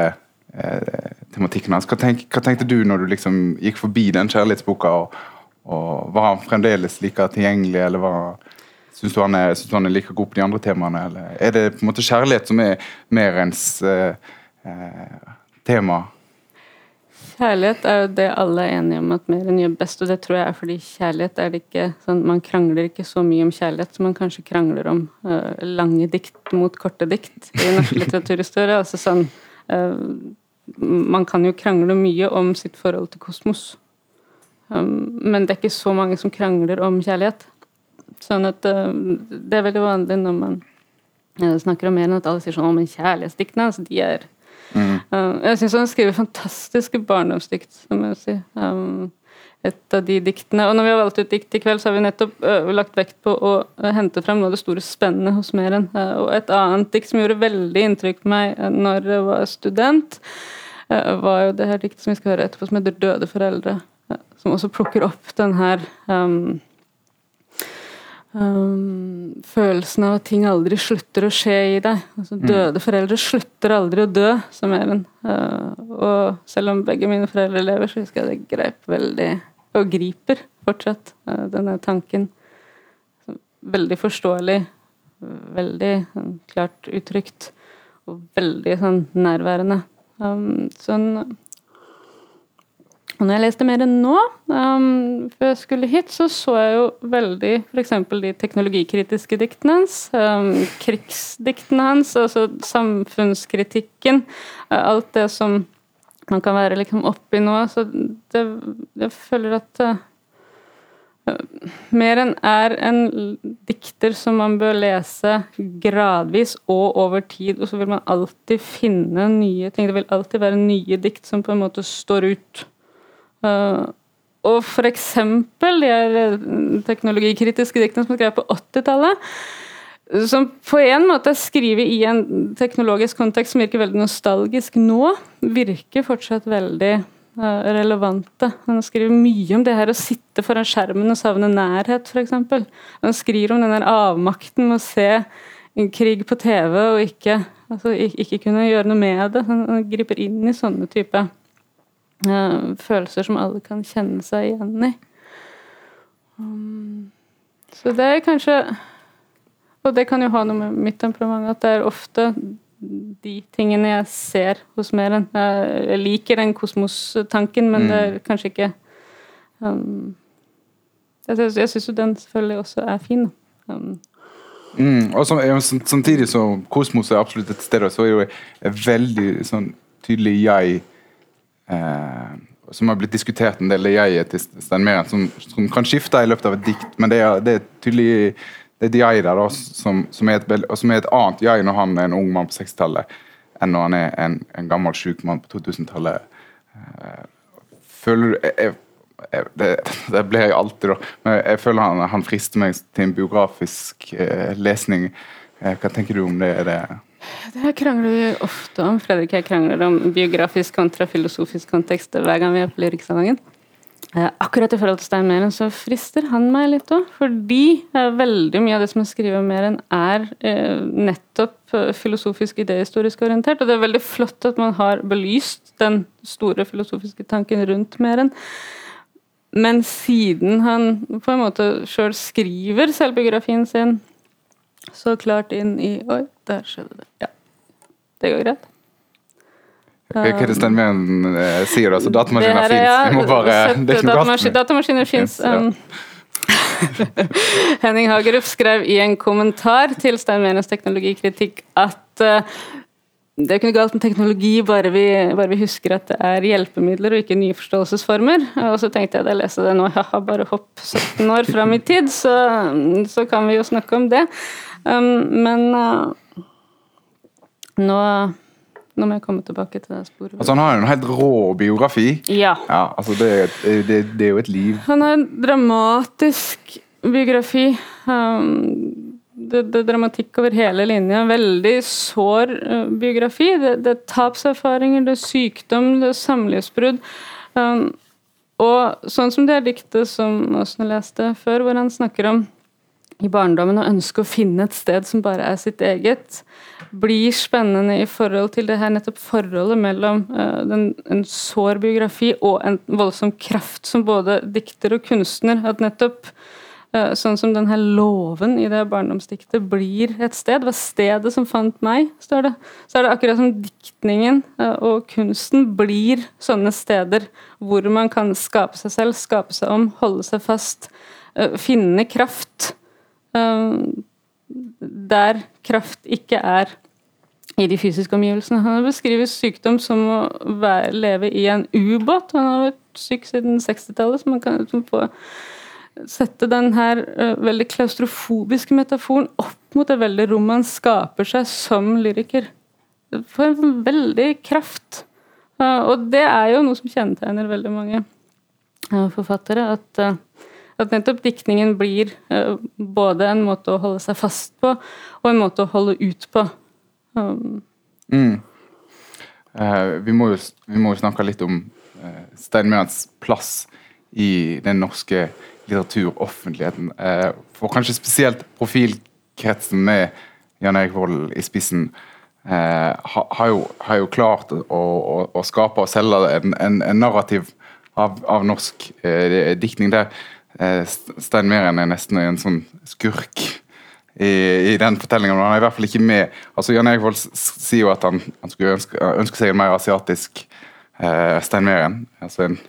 eh, tematikkene hans. Hva, tenk, hva, tenkte du når du liksom gikk forbi den kjærlighetsboka? og, og Var han fremdeles like tilgjengelig, eller var, syns, du han er, syns du han er like god på de andre temaene? Eller er det på en måte kjærlighet som er mer ens eh, eh, tema? Kjærlighet er jo det alle er enige om at mer enn gjør best, og det tror jeg er fordi kjærlighet er det ikke sånn Man krangler ikke så mye om kjærlighet som man kanskje krangler om uh, lange dikt mot korte dikt i norsk [laughs] litteraturhistorie. altså sånn uh, Man kan jo krangle mye om sitt forhold til kosmos, um, men det er ikke så mange som krangler om kjærlighet. Sånn at uh, det er veldig vanlig når man snakker om mer enn at alle sier sånn om kjærlighetsdiktene, altså de er Mm. Uh, jeg syns han skriver fantastiske barndomsdikt, som jeg si. Um, et av de diktene. Og når vi har valgt ut dikt i kveld, så har vi nettopp uh, lagt vekt på å uh, hente frem noe av det store spennet hos Meren. og et annet dikt som gjorde veldig inntrykk på meg når jeg var student, var jo det her diktet som vi skal høre etterpå, som heter 'Døde foreldre'. som også plukker opp den her um, Um, følelsen av at ting aldri slutter å skje i deg. Altså, mm. døde foreldre slutter aldri å dø, som er en. Uh, og selv om begge mine foreldre lever, så husker jeg det grep veldig Og griper fortsatt uh, denne tanken. Veldig forståelig, veldig sånn, klart uttrykt, og veldig sånn nærværende. Um, sånn når jeg leste mer enn nå, um, før jeg skulle hit, så så jeg jo veldig f.eks. de teknologikritiske diktene hans, um, krigsdiktene hans, altså samfunnskritikken. Uh, alt det som man kan være liksom oppi nå. Så det, jeg føler at uh, mer enn er en dikter som man bør lese gradvis og over tid, og så vil man alltid finne nye ting. Det vil alltid være nye dikt som på en måte står ut. Uh, og for eksempel de her teknologikritiske diktene som er skrevet på 80-tallet, som på en måte er skrevet i en teknologisk kontekst som virker veldig nostalgisk nå, virker fortsatt veldig uh, relevante. Han skriver mye om det her å sitte foran skjermen og savne nærhet, f.eks. Han skriver om den der avmakten med å se en krig på TV og ikke, altså, ikke kunne gjøre noe med det. Han griper inn i sånne typer følelser som alle kan kjenne seg igjen i. Um, så det er kanskje Og det kan jo ha noe med mitt temperament at det er ofte de tingene jeg ser hos Meren. Jeg liker den kosmostanken, men mm. det er kanskje ikke um, Jeg, jeg syns jo den selvfølgelig også er fin. Um, mm, og Samtidig som kosmos er absolutt et sted, så er jo veldig sånn tydelig jeg eh, som har blitt diskutert en del, det jeget til Stein Meren, som, som, kan skifte i løpet av et dikt, men det er, det er tydelig det er et jeg der da, som, som, er et, som, er et, annet jeg når han er en ung mann på 60-tallet, enn når han er en, en gammel sjuk mann på 2000-tallet. Eh, føler du det, ble jeg alltid, da. Men jeg føler han, han frister meg til en biografisk eh, lesning. Eh, hva tenker du om det? Er det det her krangler vi ofte om. Fredrik jeg krangler om biografisk kontra filosofisk kontekst hver gang vi er på Lyrikksalongen. Eh, akkurat i forhold til Stein Meren så frister han meg litt òg, fordi eh, veldig mye av det som er skrevet om Meren, er eh, nettopp filosofisk idehistorisk orientert. Og det er veldig flott at man har belyst den store filosofiske tanken rundt Meren. Men siden han på en måte sjøl skriver selvbiografien sin så klart inn i Oi, der skjedde det. Ja. Det går greit. Hva er det Stein sier eh? Altså, datamaskiner fins. Ja, Vi må bare det er datamaskin, Datamaskiner fins. Um, [laughs] Henning Hagerup skrev i en kommentar til Steinmeens teknologikritikk at uh, det er ikke noe galt med teknologi, bare vi, bare vi, husker at det er hjelpemidler og ikke nye forståelsesformer. Og så tenkte jeg da jeg leste det nå, haha, bare hopp 17 år fram i tid, så, så kan vi jo snakke om det. Um, men uh, nå nå må jeg komme tilbake til det sporet. Altså Han har jo en helt rå biografi. Ja. ja altså det, det, det, er jo et liv. Han har en dramatisk biografi. Um, det, det, er dramatikk over hele linja. Veldig sår uh, biografi. Det, det, er tapserfaringer, det er sykdom, det er samlivsbrudd. Um, og sånn som det er diktet som Åsne leste før, hvor han snakker om i barndommen og ønske å finne et sted som bare er sitt eget, blir spennende i forhold til det her nettopp forholdet mellom uh, den, en sår biografi og en voldsom kraft som både dikter og kunstner. At nettopp uh, sånn som den her låven i det barndomsdiktet blir et sted. Det var stedet som fant meg, står det. Så er det akkurat som diktningen uh, og kunsten blir sånne steder hvor man kan skape seg selv, skape seg om, holde seg fast, finne kraft der kraft ikke er i de fysiske omgivelsene. Han har beskrevet sykdom som å være, leve i en ubåt. Han har vært syk siden 60-tallet, så man kan få sette den her uh, veldig klaustrofobiske metaforen opp mot det veldig rom man skaper seg som lyriker. For en veldig kraft. Uh, og det er jo noe som kjennetegner veldig mange uh, forfattere. at at nettopp diktningen blir uh, både en måte å holde seg fast på, og en måte å holde ut på. Um. Mm. Uh, vi, må jo, vi, må jo, snakke litt om uh, Stein plass i den norske litteraturoffentligheten. for kanskje spesielt profilkretsen med Jan Erik Vold i spissen. Ha, har, jo, har, jo, klart å, å, å skape og selge en, en, en narrativ av, av norsk diktning der Eh, Stein Meren er nesten en sånn skurk i, i den fortellingen. Men han er i hvert fall ikke med. Altså Jan Erik Vold sier jo at han, han skulle ønske, ønske, seg en mer asiatisk eh, Stein Meren. Altså en,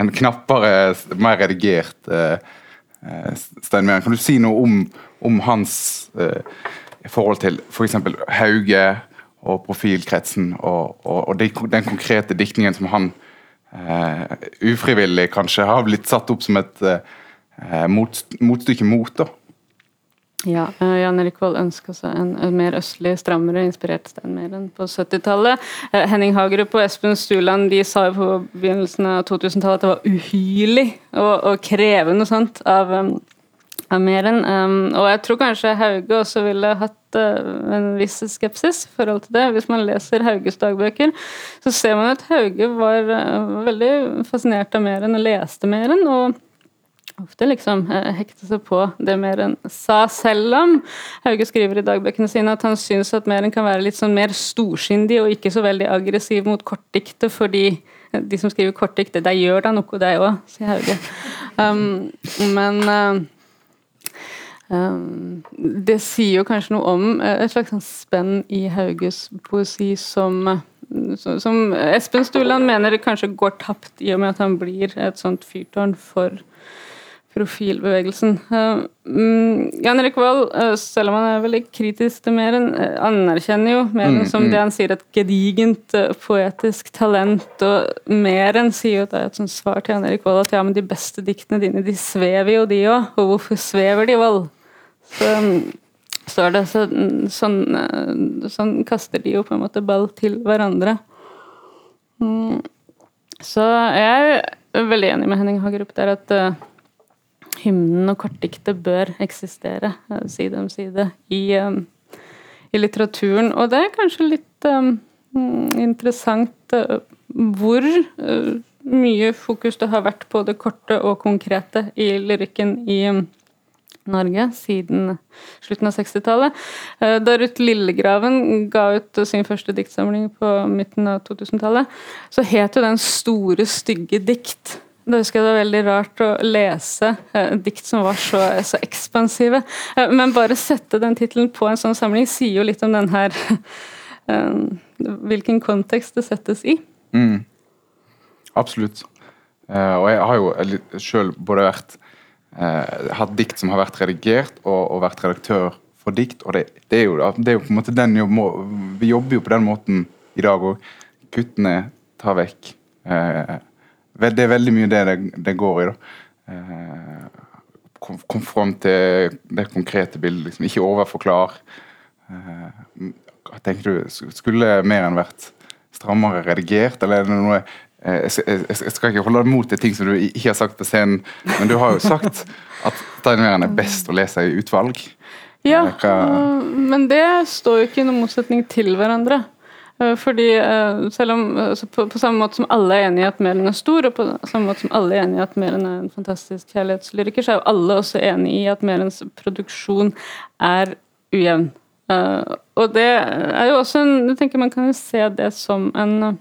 en, knappere, mer redigert eh, Stein Meren. Kan du si noe om, om hans eh, forhold til f.eks. Hauge og profilkretsen, og, og, og den konkrete diktningen som han uh, ufrivillig kanskje har blitt satt opp som et uh, mot, motstykke mot. da. Ja, uh, Jan Erik Vold ønska seg en, en, mer østlig, strammere inspirert Steinmeier enn på 70-tallet. Uh, Henning Hagerup og Espen Stuland de sa jo på begynnelsen av 2000-tallet at det var uhyrlig og krevende og sånt av um, av Meren. Um, og jeg tror kanskje Hauge også ville hatt uh, en viss skepsis i forhold til det. Hvis man leser Hauges dagbøker, så ser man at Hauge var uh, veldig fascinert av Meren og leste Meren. og ofte liksom uh, hekte seg på det Meren sa, selv om Hauge skriver i dagbøkene sine at han syns at Meren kan være litt sånn mer storsindig og ikke så veldig aggressiv mot kortdiktet, fordi de som skriver kortdikt, de gjør da noe, de òg, sier Hauge. Um, men uh, det sier jo kanskje noe om eh, et slags sånn spenn i Hauges poesi som, som Espen Stuland mener kanskje går tapt i og med at han blir et sånt fyrtårn for profilbevegelsen. Uh, Jan Erik Vold, uh, selv om han er veldig kritisk til Meren, uh, anerkjenner jo Meren mm, som mm. det han sier, et gedigent poetisk talent. Og Meren sier jo det er et sånt svar til Jan Erik Vold at ja, men de beste diktene dine, de svever jo de òg. Og hvorfor svever de, Vold? Så står det. Så, sånn, sånn, kaster de jo på en måte ball til hverandre. Mm. Så jeg er veldig enig med Henning Hagerup der at uh, hymnen og kortdiktet bør eksistere uh, side om side i, i, litteraturen. Og det er kanskje litt um, interessant hvor mye fokus det har vært på det korte og konkrete i lyrikken i um, Norge siden slutten av 60-tallet. Eh, da Ruth Lillegraven ga ut sin første diktsamling på midten av 2000-tallet, så het jo den 'Store, stygge dikt'. Da husker jeg det var veldig rart å lese eh, dikt som var så, så ekspansive. Eh, men bare sette den tittelen på en sånn samling sier jo litt om den her [laughs] eh, Hvilken kontekst det settes i. Mm. Absolutt. Uh, og jeg har jo sjøl både vært eh, hatt dikt som har vært redigert, og, og vært redaktør for dikt. og det, det, er jo, det, er jo, på en måte den jobb, Vi jobber jo på den måten i dag òg. Kuttene tar vekk. Eh, det er veldig mye det det, det går i. da. Eh, kom, kom fram til det konkrete bildet. Liksom. Ikke overforklar. Eh, tenker du, Skulle mer enn vært strammere redigert, eller er det noe jeg skal ikke holde mot til ting som du ikke har sagt på scenen, men du har jo sagt at Steinmeieren er best å lese i utvalg. Ja, eh, men det står jo ikke i noen motsetning til hverandre. Eh, fordi eh, selv om på, på, samme måte som alle er enig i at Meren er stor, og på samme måte som alle er enig i at Meren er en fantastisk kjærlighetslyriker, så er jo alle også enig i at Merens produksjon er ujevn. Og det er jo også en Jeg tenker man kan jo se det som en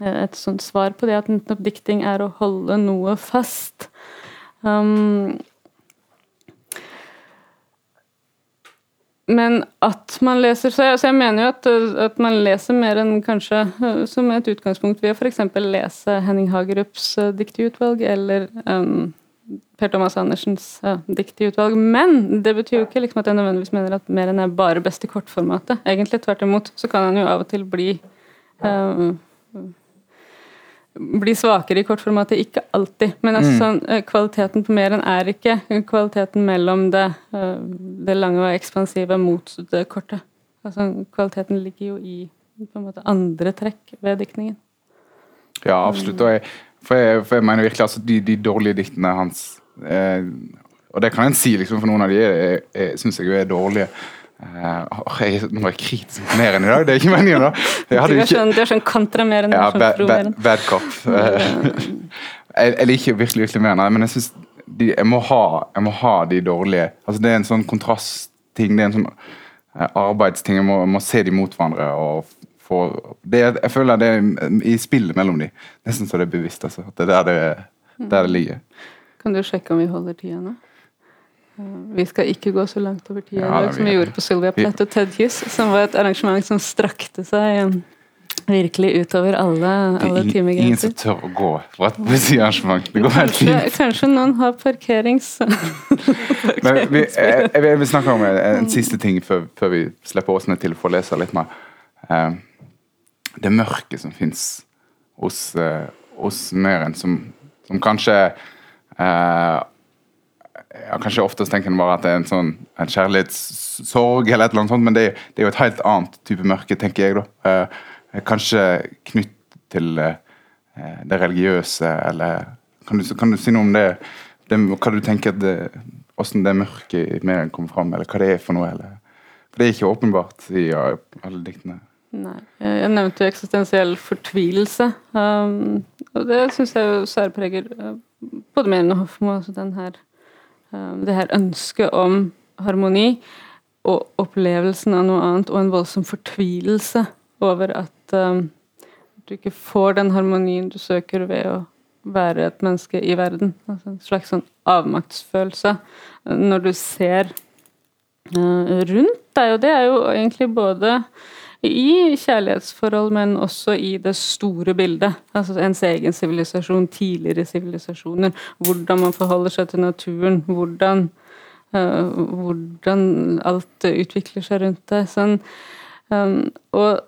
et sånt svar på det at nettopp dikting er å holde noe fast. Um, Men at man leser Så jeg, så jeg mener jo at, at, man leser mer enn kanskje eh, som et utgangspunkt ved å f.eks. lese Henning Hagerups uh, dikteutvalg eller um, Per Thomas Andersens uh, dikteutvalg. Men det betyr jo ikke liksom, at jeg nødvendigvis mener at mer enn er bare best i kortformatet. Egentlig tvert imot så kan han jo av og til bli uh, blir svakere i kortformatet. Ikke alltid, men altså, mm. sånn, eh, kvaliteten på mer enn er ikke kvaliteten mellom det, eh, det, lange og ekspansive mot det korte. Altså, kvaliteten ligger jo i måte, andre trekk ved diktningen. Ja, absolutt. Jeg, for, jeg, for jeg mener virkelig altså, de, de dårlige diktene hans eh, Og det kan en si, liksom, for noen av de syns jeg jo er dårlige. Uh, jeg, nå er jeg kritisk mer enn i dag, det er ikke meningen, da. du er ikke... sånn, sånn kontra mer enn ja, sånn bad, bad, bad cop. [laughs] jeg, jeg, liker virkelig virkelig mer, men jeg syns jeg, må ha, jeg må ha de dårlige. Altså Det er en sånn kontrastting, det er en sånn uh, arbeidsting. Jeg må, må, se de mot hverandre. og få, det, Jeg føler det er i spillet mellom de. Nesten så det er bevisst. altså, at Det er der det, der det ligger. Kan du sjekke om vi holder tida nå? Vi skal ikke gå så langt over tida ja, i dag som vi gjorde på Sylvia Platt og Ted Hughes, som var et arrangement som strakte seg virkelig utover alle, alle timegrenser. Ingen som tør å gå fra et politiarrangement. Det går helt fint. Kanskje noen har parkerings... [laughs] Men vi, jeg, jeg, vil snakke om en, en siste ting før, før, vi slipper Åsne til å få lese litt mer. Det mørket som fins hos, hos Møren, som, som kanskje ja, Kanskje oftest tenker en bare at det er en sånn en kjærlighetssorg, eller et eller annet sånt, men det, det, er jo et helt annet type mørke, tenker jeg. da. Eh, kanskje knytt til eh, det religiøse, eller kan du, kan du, si noe om det? det hva du tenker det, Hvordan det mørket i medien kommer fram, eller hva det er for noe? eller For det er ikke åpenbart i ja, alle diktene. Nei. Jeg nevnte jo eksistensiell fortvilelse. Um, og det syns jeg jo særpreger uh, både min og Hofmo. Altså den det her ønsket om harmoni og opplevelsen av noe annet, og en voldsom fortvilelse over at um, du ikke får den harmonien du søker ved å være et menneske i verden. Altså en slags sånn avmaktsfølelse når du ser uh, rundt deg, og det er jo egentlig både i kjærlighetsforhold, men også i det store bildet. Altså ens egen sivilisasjon, tidligere sivilisasjoner. Hvordan man forholder seg til naturen. Hvordan, uh, hvordan alt utvikler seg rundt det. Sånn, um, og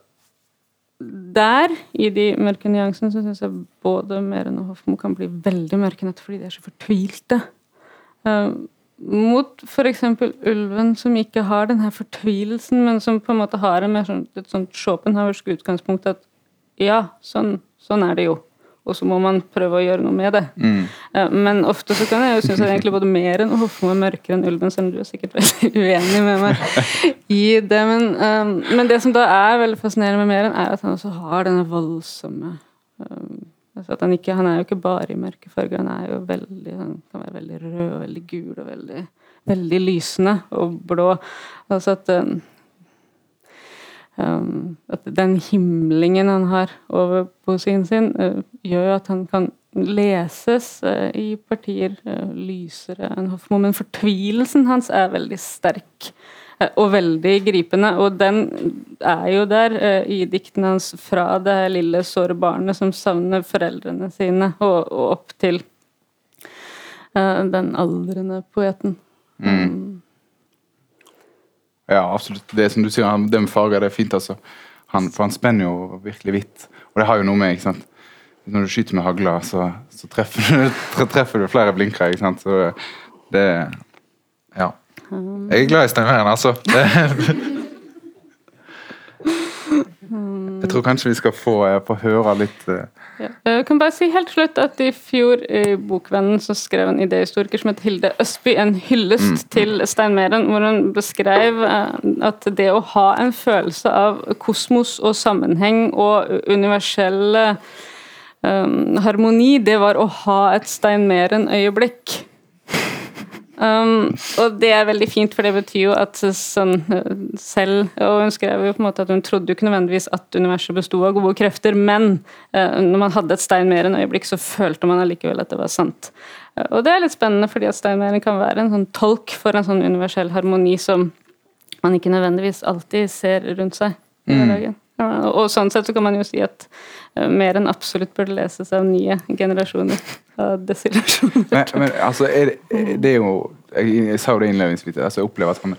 der, i de mørke nyansene, så syns jeg både Meren og Hofmo kan bli veldig mørke nettopp fordi de er så fortvilte. Um, mot f.eks. ulven, som ikke har denne fortvilelsen, men som på en måte har en mer sånn, et sånt Schopenhauersk utgangspunkt at ja, sånn, sånn, er det jo. Og så må man prøve å gjøre noe med det. Mm. Men ofte så kan jeg jo synes at egentlig både Meren og Hofmo er mørkere enn ulven, selv om du er sikkert veldig [laughs] uenig med meg i det. Men, um, men det som da er veldig fascinerende med Meren, er at han også har denne voldsomme um, Altså han, ikke, han, er jo ikke bare i mørke farger, han er jo veldig, han kan være veldig rød veldig gul og veldig, veldig lysende og blå. Altså at, um, at den himlingen han har over poesien sin, uh, gjør at han kan leses uh, i partier uh, lysere enn Hofmo, men fortvilelsen hans er veldig sterk. Eh, og veldig gripende. Og den er jo der eh, i diktene hans fra det lille såre barnet som savner foreldrene sine, og, og opp til uh, den aldrende poeten. Mm. Ja, absolutt. Det som du sier, den fargen, det er fint, altså. Han, for han spenner jo virkelig vidt. Og det har jo noe med, ikke sant Når du skyter med hagla, så, så treffer, du, [laughs] treffer, du, flere blinkere, ikke sant. Så det Jeg er glad i Stein altså. [laughs] Jeg tror kanskje vi skal få, eh, få høre litt eh, Ja. Jeg kan bare si helt slutt at i fjor i Bokvennen så skrev en idehistoriker som het Hilde Østby en hyllest til Stein Meren, hvor hun beskrev eh, at det å ha en følelse av kosmos og sammenheng og universell um, harmoni, det var å ha et Stein Meren-øyeblikk. Um, og det er veldig fint, for det betyr jo at sånn eh, selv Og hun skrev jo på en måte at hun trodde jo ikke nødvendigvis at universet besto av gode krefter, men uh, når man hadde et Stein Meren øyeblikk, så følte man allikevel at det var sant. Uh, og det er litt spennende, fordi at Stein Meren kan være en sånn tolk for en sånn universell harmoni som man ikke nødvendigvis alltid ser rundt seg. Ja, og sånn sett så kan man jo si at uh, mer enn absolutt burde leses av nye generasjoner av desillusjoner. Men, men altså, er det, det er jo Jeg, sa jo det innledningsvis. Altså, jeg opplever at han,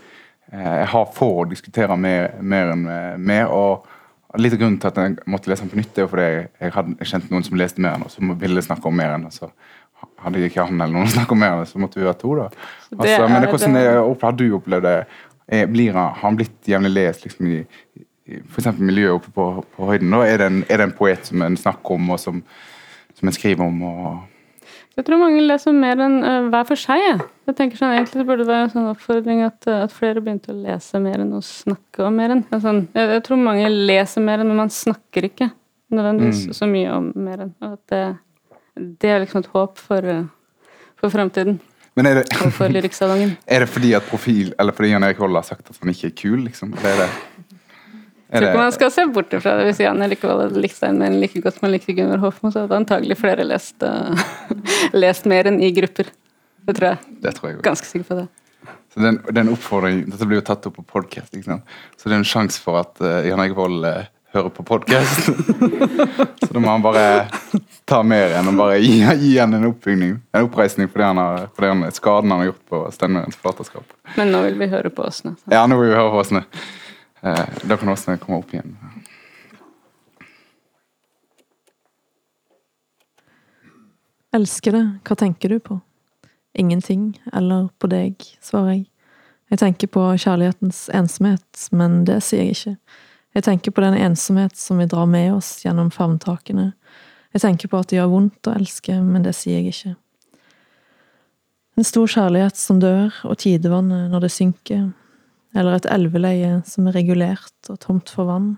eh, jeg har få å diskutere mer, mer enn mer. og Litt av grunnen til at jeg måtte lese den på nytt, er jo fordi jeg, jeg hadde kjent noen som leste mer enn, og som ville snakke om mer enn. oss. hadde jeg ikke han eller noen å snakke om mer enn, så måtte vi være to. da. det Altså, men det, hvordan det- har du opplevd det? Er, blir han, har han blitt jevnlig lest liksom, i f.eks. miljøet oppe på, på høyden? Da? Er, det en, er det en poet som en snakker om, og som, som en skriver om? og Jeg tror mange leser mer enn uh, hver for seg. Jeg, jeg tenker sånn, Egentlig så burde det være en sånn oppfordring at, eh, at flere begynte å lese mer enn å snakke om mer enn. Altså, jeg, jeg tror mange leser mer enn, men man snakker ikke nødvendigvis så mye om mer enn. Og at det, det er liksom et håp for, uh, for framtiden Men er det, [laughs] er det fordi at profil, eller fordi Jan Erik Vold har sagt at han ikke er kul? liksom? Det er det, Jeg tror ikke man skal se bort fra det. Hvis Jan likevel hadde likt Stein Meren like godt som han likte Gunnar Hofmo, så hadde antagelig flere lest, uh, [laughs] lest mer enn i grupper. Det tror jeg. det tror jeg også. Ganske sikker på det. Så den, en- det en oppfordring, Dette blir jo tatt opp på podkast, så det er en sjanse for at uh, Jan Egevold Vold eh, hører på podkast. [laughs] så da må han bare ta mer enn og bare gi, gi han en oppbygning, en oppreisning for, det han har, for han, skaden han har gjort på Steinmeierens forfatterskap. Men nå vil vi høre på Åsne. nå Ja, nå vil vi høre på Åsne. Eh, da kan Åsne komme opp igjen. Elsker det, hva tenker du på? Ingenting, eller på deg, svarer jeg. Jeg tenker på kjærlighetens ensomhet, men det sier jeg ikke. Jeg tenker på den ensomhet som vi drar med oss gjennom favntakene. Jeg tenker på at det gjør vondt å elske, men det sier jeg ikke. En stor kjærlighet som dør, og tidevannet når det synker, eller et elveleie som er regulert og tomt for vann.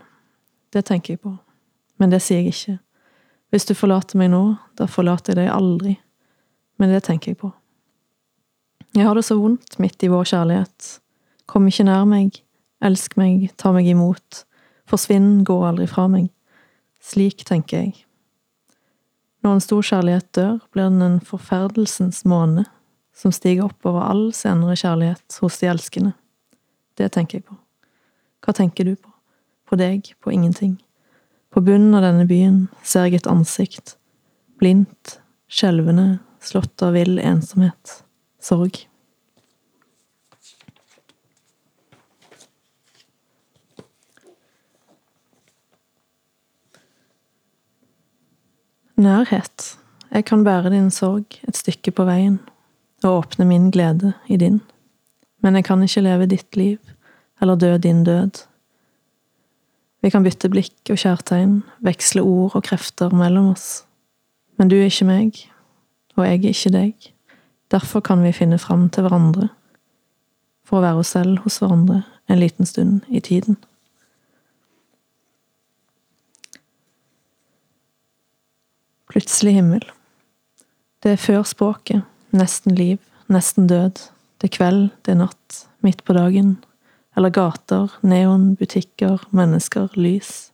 Det tenker jeg på, men det sier jeg ikke. Hvis du forlater meg nå, da forlater jeg deg aldri. Men det tenker jeg på. Jeg har det så vondt midt i vår kjærlighet. Kom ikke nær meg, elsk meg, ta meg imot. Forsvinn, gå aldri fra meg. Slik tenker jeg. Når en stor kjærlighet dør, blir den en forferdelsens måne som stiger opp over all senere kjærlighet hos de elskende. Det tenker jeg på. Hva tenker du på? På deg, på ingenting. På bunnen av denne byen ser jeg et ansikt. Blindt, skjelvende, slått av vill ensomhet. Sorg. Nærhet. Jeg kan bære din sorg et stykke på veien, og åpne min glede i din. Men jeg kan ikke leve ditt liv, eller dø din død. Vi kan bytte blikk og kjærtegn, veksle ord og krefter mellom oss. Men du er ikke meg, og jeg er ikke deg. Derfor kan vi finne fram til hverandre, for å være oss selv hos hverandre en liten stund i tiden. Plutselig himmel. Det er før språket, nesten liv, nesten død. Det er kveld, det er natt, midt på dagen. Eller gater, neon, butikker, mennesker, lys.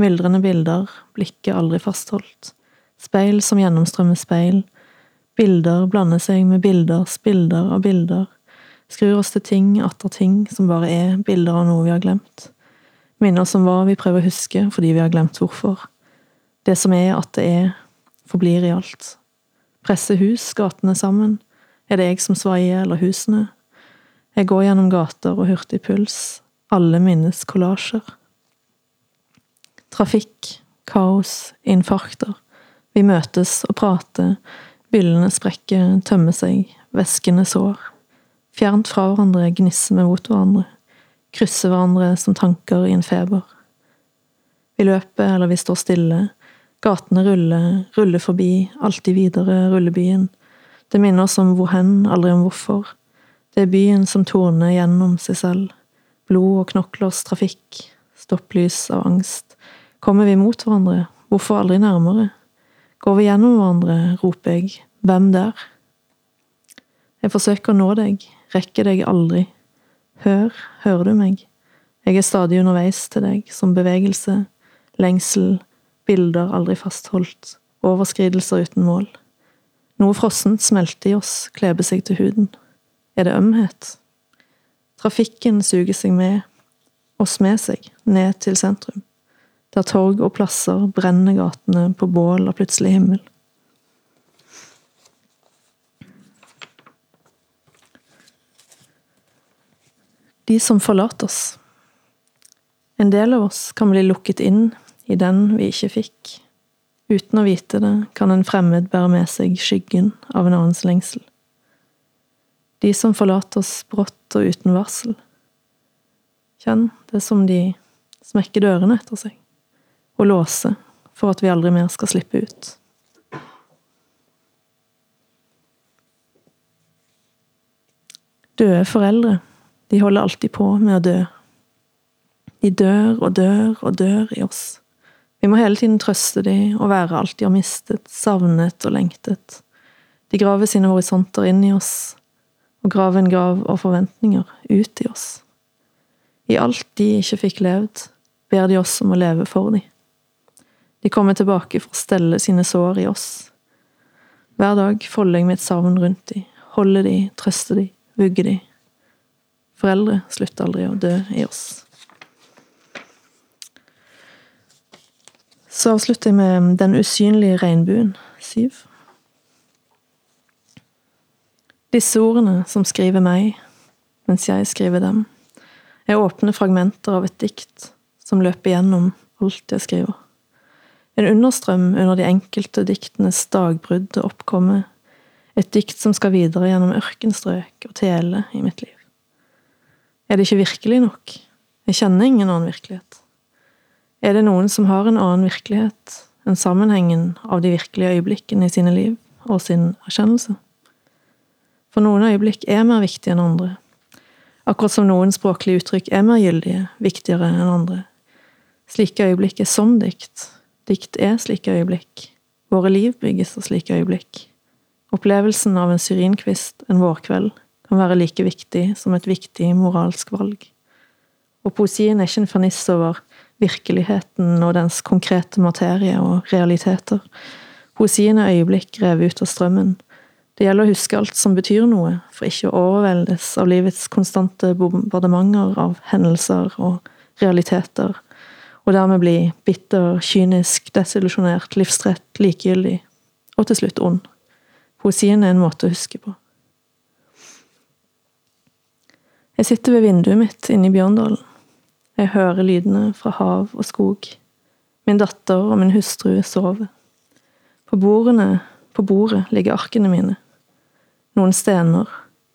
Myldrende bilder, blikket aldri fastholdt. Speil som gjennomstrømmer speil. Bilder blander seg med bilders bilder av bilder. Skrur oss til ting atter ting som bare er bilder av noe vi har glemt. Minner som hva vi prøver å huske fordi vi har glemt hvorfor. Det som er at det er, forblir i alt. Presser hus gatene sammen? Er det jeg som svaier, eller husene? Jeg går gjennom gater og hurtig puls, alle minnes kollasjer. Trafikk, kaos, infarkter. Vi møtes og prater, byllene sprekker, tømmer seg, væskene sår. Fjernt fra hverandre, gnisser vi mot hverandre, krysser hverandre som tanker i en feber. Vi løper eller vi står stille. Gatene ruller, ruller forbi, alltid videre ruller byen. Det minner oss om hvor hen, aldri om hvorfor. Det er byen som torner gjennom seg selv. Blod og knoklers trafikk, stopplys av angst. Kommer vi mot hverandre, hvorfor aldri nærmere? Går vi gjennom hverandre, roper jeg, hvem der? Jeg forsøker å nå deg, rekker deg aldri. Hør, hører du meg? Jeg er stadig underveis til deg, som bevegelse, lengsel, bilder aldri fastholdt, overskridelser uten mål. Noe frossent smelter i oss, kleber seg til huden. Er det ømhet? Trafikken suger seg med, oss med seg, ned til sentrum. Der torg og plasser brenner gatene på bål av plutselig himmel. De som forlater oss. En del av oss kan bli lukket inn i den vi ikke fikk. Uten å vite det kan en fremmed bære med seg skyggen av en annens lengsel. De som forlater oss brått og uten varsel. Kjenn det som de smekker dørene etter seg, og låser for at vi aldri mer skal slippe ut. Døde foreldre, de holder alltid på med å dø. De dør og dør og dør i oss. Vi må hele tiden trøste de og være alt de har mistet, savnet og lengtet. De graver sine horisonter inn i oss, og graver en grav av forventninger ut i oss. I alt de ikke fikk levd, ber de oss om å leve for de. De kommer tilbake for å stelle sine sår i oss. Hver dag folder jeg mitt savn rundt de, holder de, trøster de, vugger de. Foreldre slutter aldri å dø i oss. Så avslutter jeg med Den usynlige regnbuen, Siv. Disse ordene som skriver meg, mens jeg skriver dem, er åpne fragmenter av et dikt som løper gjennom alt jeg skriver. En understrøm under de enkelte diktenes dagbrudd og oppkomme, et dikt som skal videre gjennom ørkenstrøk og tele i mitt liv. Er det ikke virkelig nok? Jeg kjenner ingen annen virkelighet. Er det noen som har en annen virkelighet enn sammenhengen av de virkelige øyeblikkene i sine liv og sin erkjennelse? For noen øyeblikk er mer viktige enn andre. Akkurat som noen språklige uttrykk er mer gyldige, viktigere enn andre. Slike øyeblikk er som dikt. Dikt er slike øyeblikk. Våre liv bygges av slike øyeblikk. Opplevelsen av en syrinkvist en vårkveld kan være like viktig som et viktig moralsk valg. Og poesien er ikke en ferniss over virkeligheten og dens konkrete materie og realiteter. Poesien er øyeblikk revet ut av strømmen, det gjelder å huske alt som betyr noe, for ikke å overveldes av livets konstante bombardementer av hendelser og realiteter, og dermed bli bitter, kynisk, desillusjonert, livstrett, likegyldig, og til slutt ond. Poesien er en måte å huske på. Jeg sitter ved vinduet mitt inne i Bjørndalen. Jeg hører lydene fra hav og skog. Min datter og min hustru sover. På bordene på bordet ligger arkene mine. Noen stener,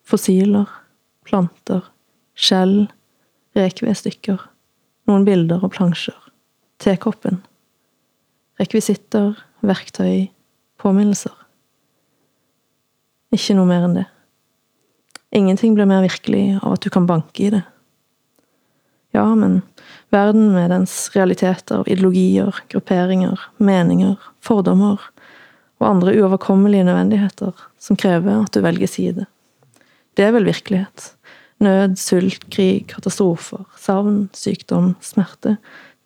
fossiler, planter, skjell, rekvedstykker, noen bilder og plansjer, tekoppen, rekvisitter, verktøy, påminnelser. Ikke noe mer enn det. Ingenting blir mer virkelig av at du kan banke i det. Ja, men verden med dens realiteter ideologier, grupperinger, meninger, fordommer, og andre uoverkommelige nødvendigheter som krever at du velger side. Det er vel virkelighet. Nød, sult, krig, katastrofer, savn, sykdom, smerte.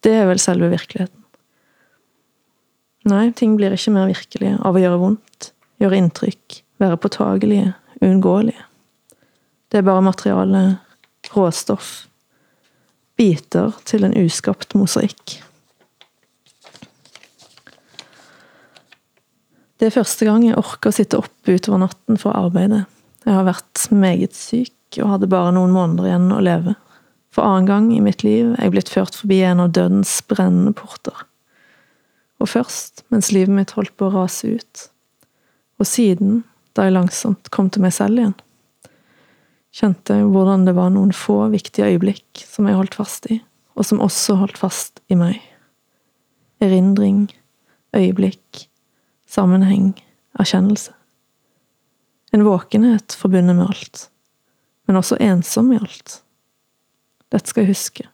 Det er vel selve virkeligheten. Nei, ting blir ikke mer virkelige av å gjøre vondt, gjøre inntrykk, være påtagelige, uunngåelige. Det er bare materiale, råstoff, biter til en uskapt mosaikk. Det er første gang jeg orker å sitte oppe utover natten for å arbeide. Jeg har vært meget syk og hadde bare noen måneder igjen å leve. For annen gang i mitt liv er jeg blitt ført forbi en av dødens brennende porter. Og først mens livet mitt holdt på å rase ut. Og siden, da jeg langsomt kom til meg selv igjen. Kjente hvordan det var noen få viktige øyeblikk som jeg holdt fast i, og som også holdt fast i meg. erindring, øyeblikk, sammenheng, erkjennelse. En våkenhet forbundet med alt, men også ensom i alt. Dette skal jeg huske.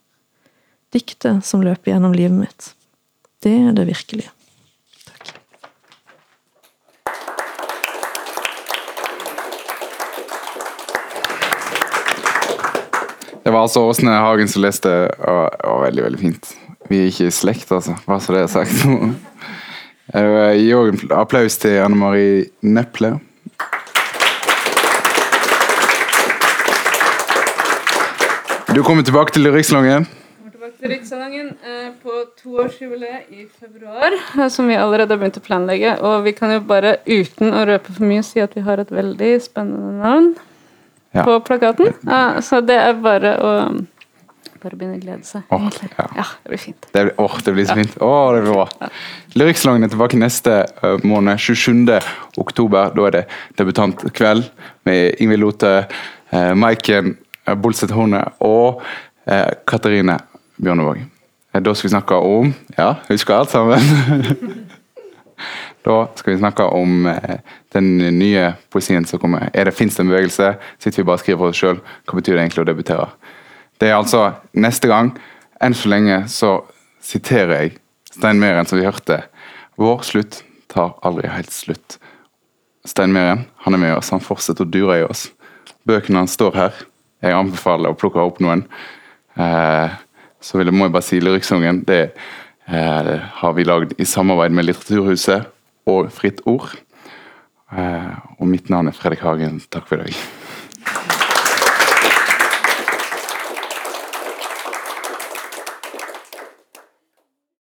Diktet som løper gjennom livet mitt. Det er det virkelige. Det var altså Åsne Hagen som leste, og det var veldig, veldig fint. Vi er ikke i slekt, altså, bare så det er sagt. Jeg [laughs] vil Gi òg en applaus til Anne Marie Neple. Du kommer tilbake til Rikslangen? Rikssalongen eh, på toårsjubileet i februar, eh, som vi allerede har begynt å planlegge. Og vi kan jo bare, uten å røpe for mye, si at vi har et veldig spennende navn Ja. på plakaten. Ja, så det er bare å bare begynne å glede seg. Åh, ja. ja, det blir fint. Det, blir- åh, det blir så fint. Åh, det blir bra. Lyrikksalongen er tilbake neste uh, måned, 27. oktober. Da er det debutantkveld med Ingvild Lothe, uh, Maiken uh, Bolseth Horne og uh, Katarine Bjørnevåg. Eh, Da skal vi snakke om Ja, husker alt sammen? [laughs] da skal vi snakke om eh, den nye poesien som kommer. Er det Fins en bevegelse? Sitter vi bare og skriver for oss sjøl? Hva betyr det egentlig å debutere? Det er altså neste gang. Enn så lenge så siterer jeg Stein Meren, som vi hørte. Vår slutt tar aldri helt slutt. Stein Meren han er med oss, han fortsetter å dure i oss. Bøkene hans står her. Jeg anbefaler å plukke opp noen. Eh, så vil jeg, må jeg bare si Lyrikksangen det eh, har vi lagd i samarbeid med Litteraturhuset og Fritt Ord. Eh, og mitt navn er Fredrik Hagen. Takk for i dag.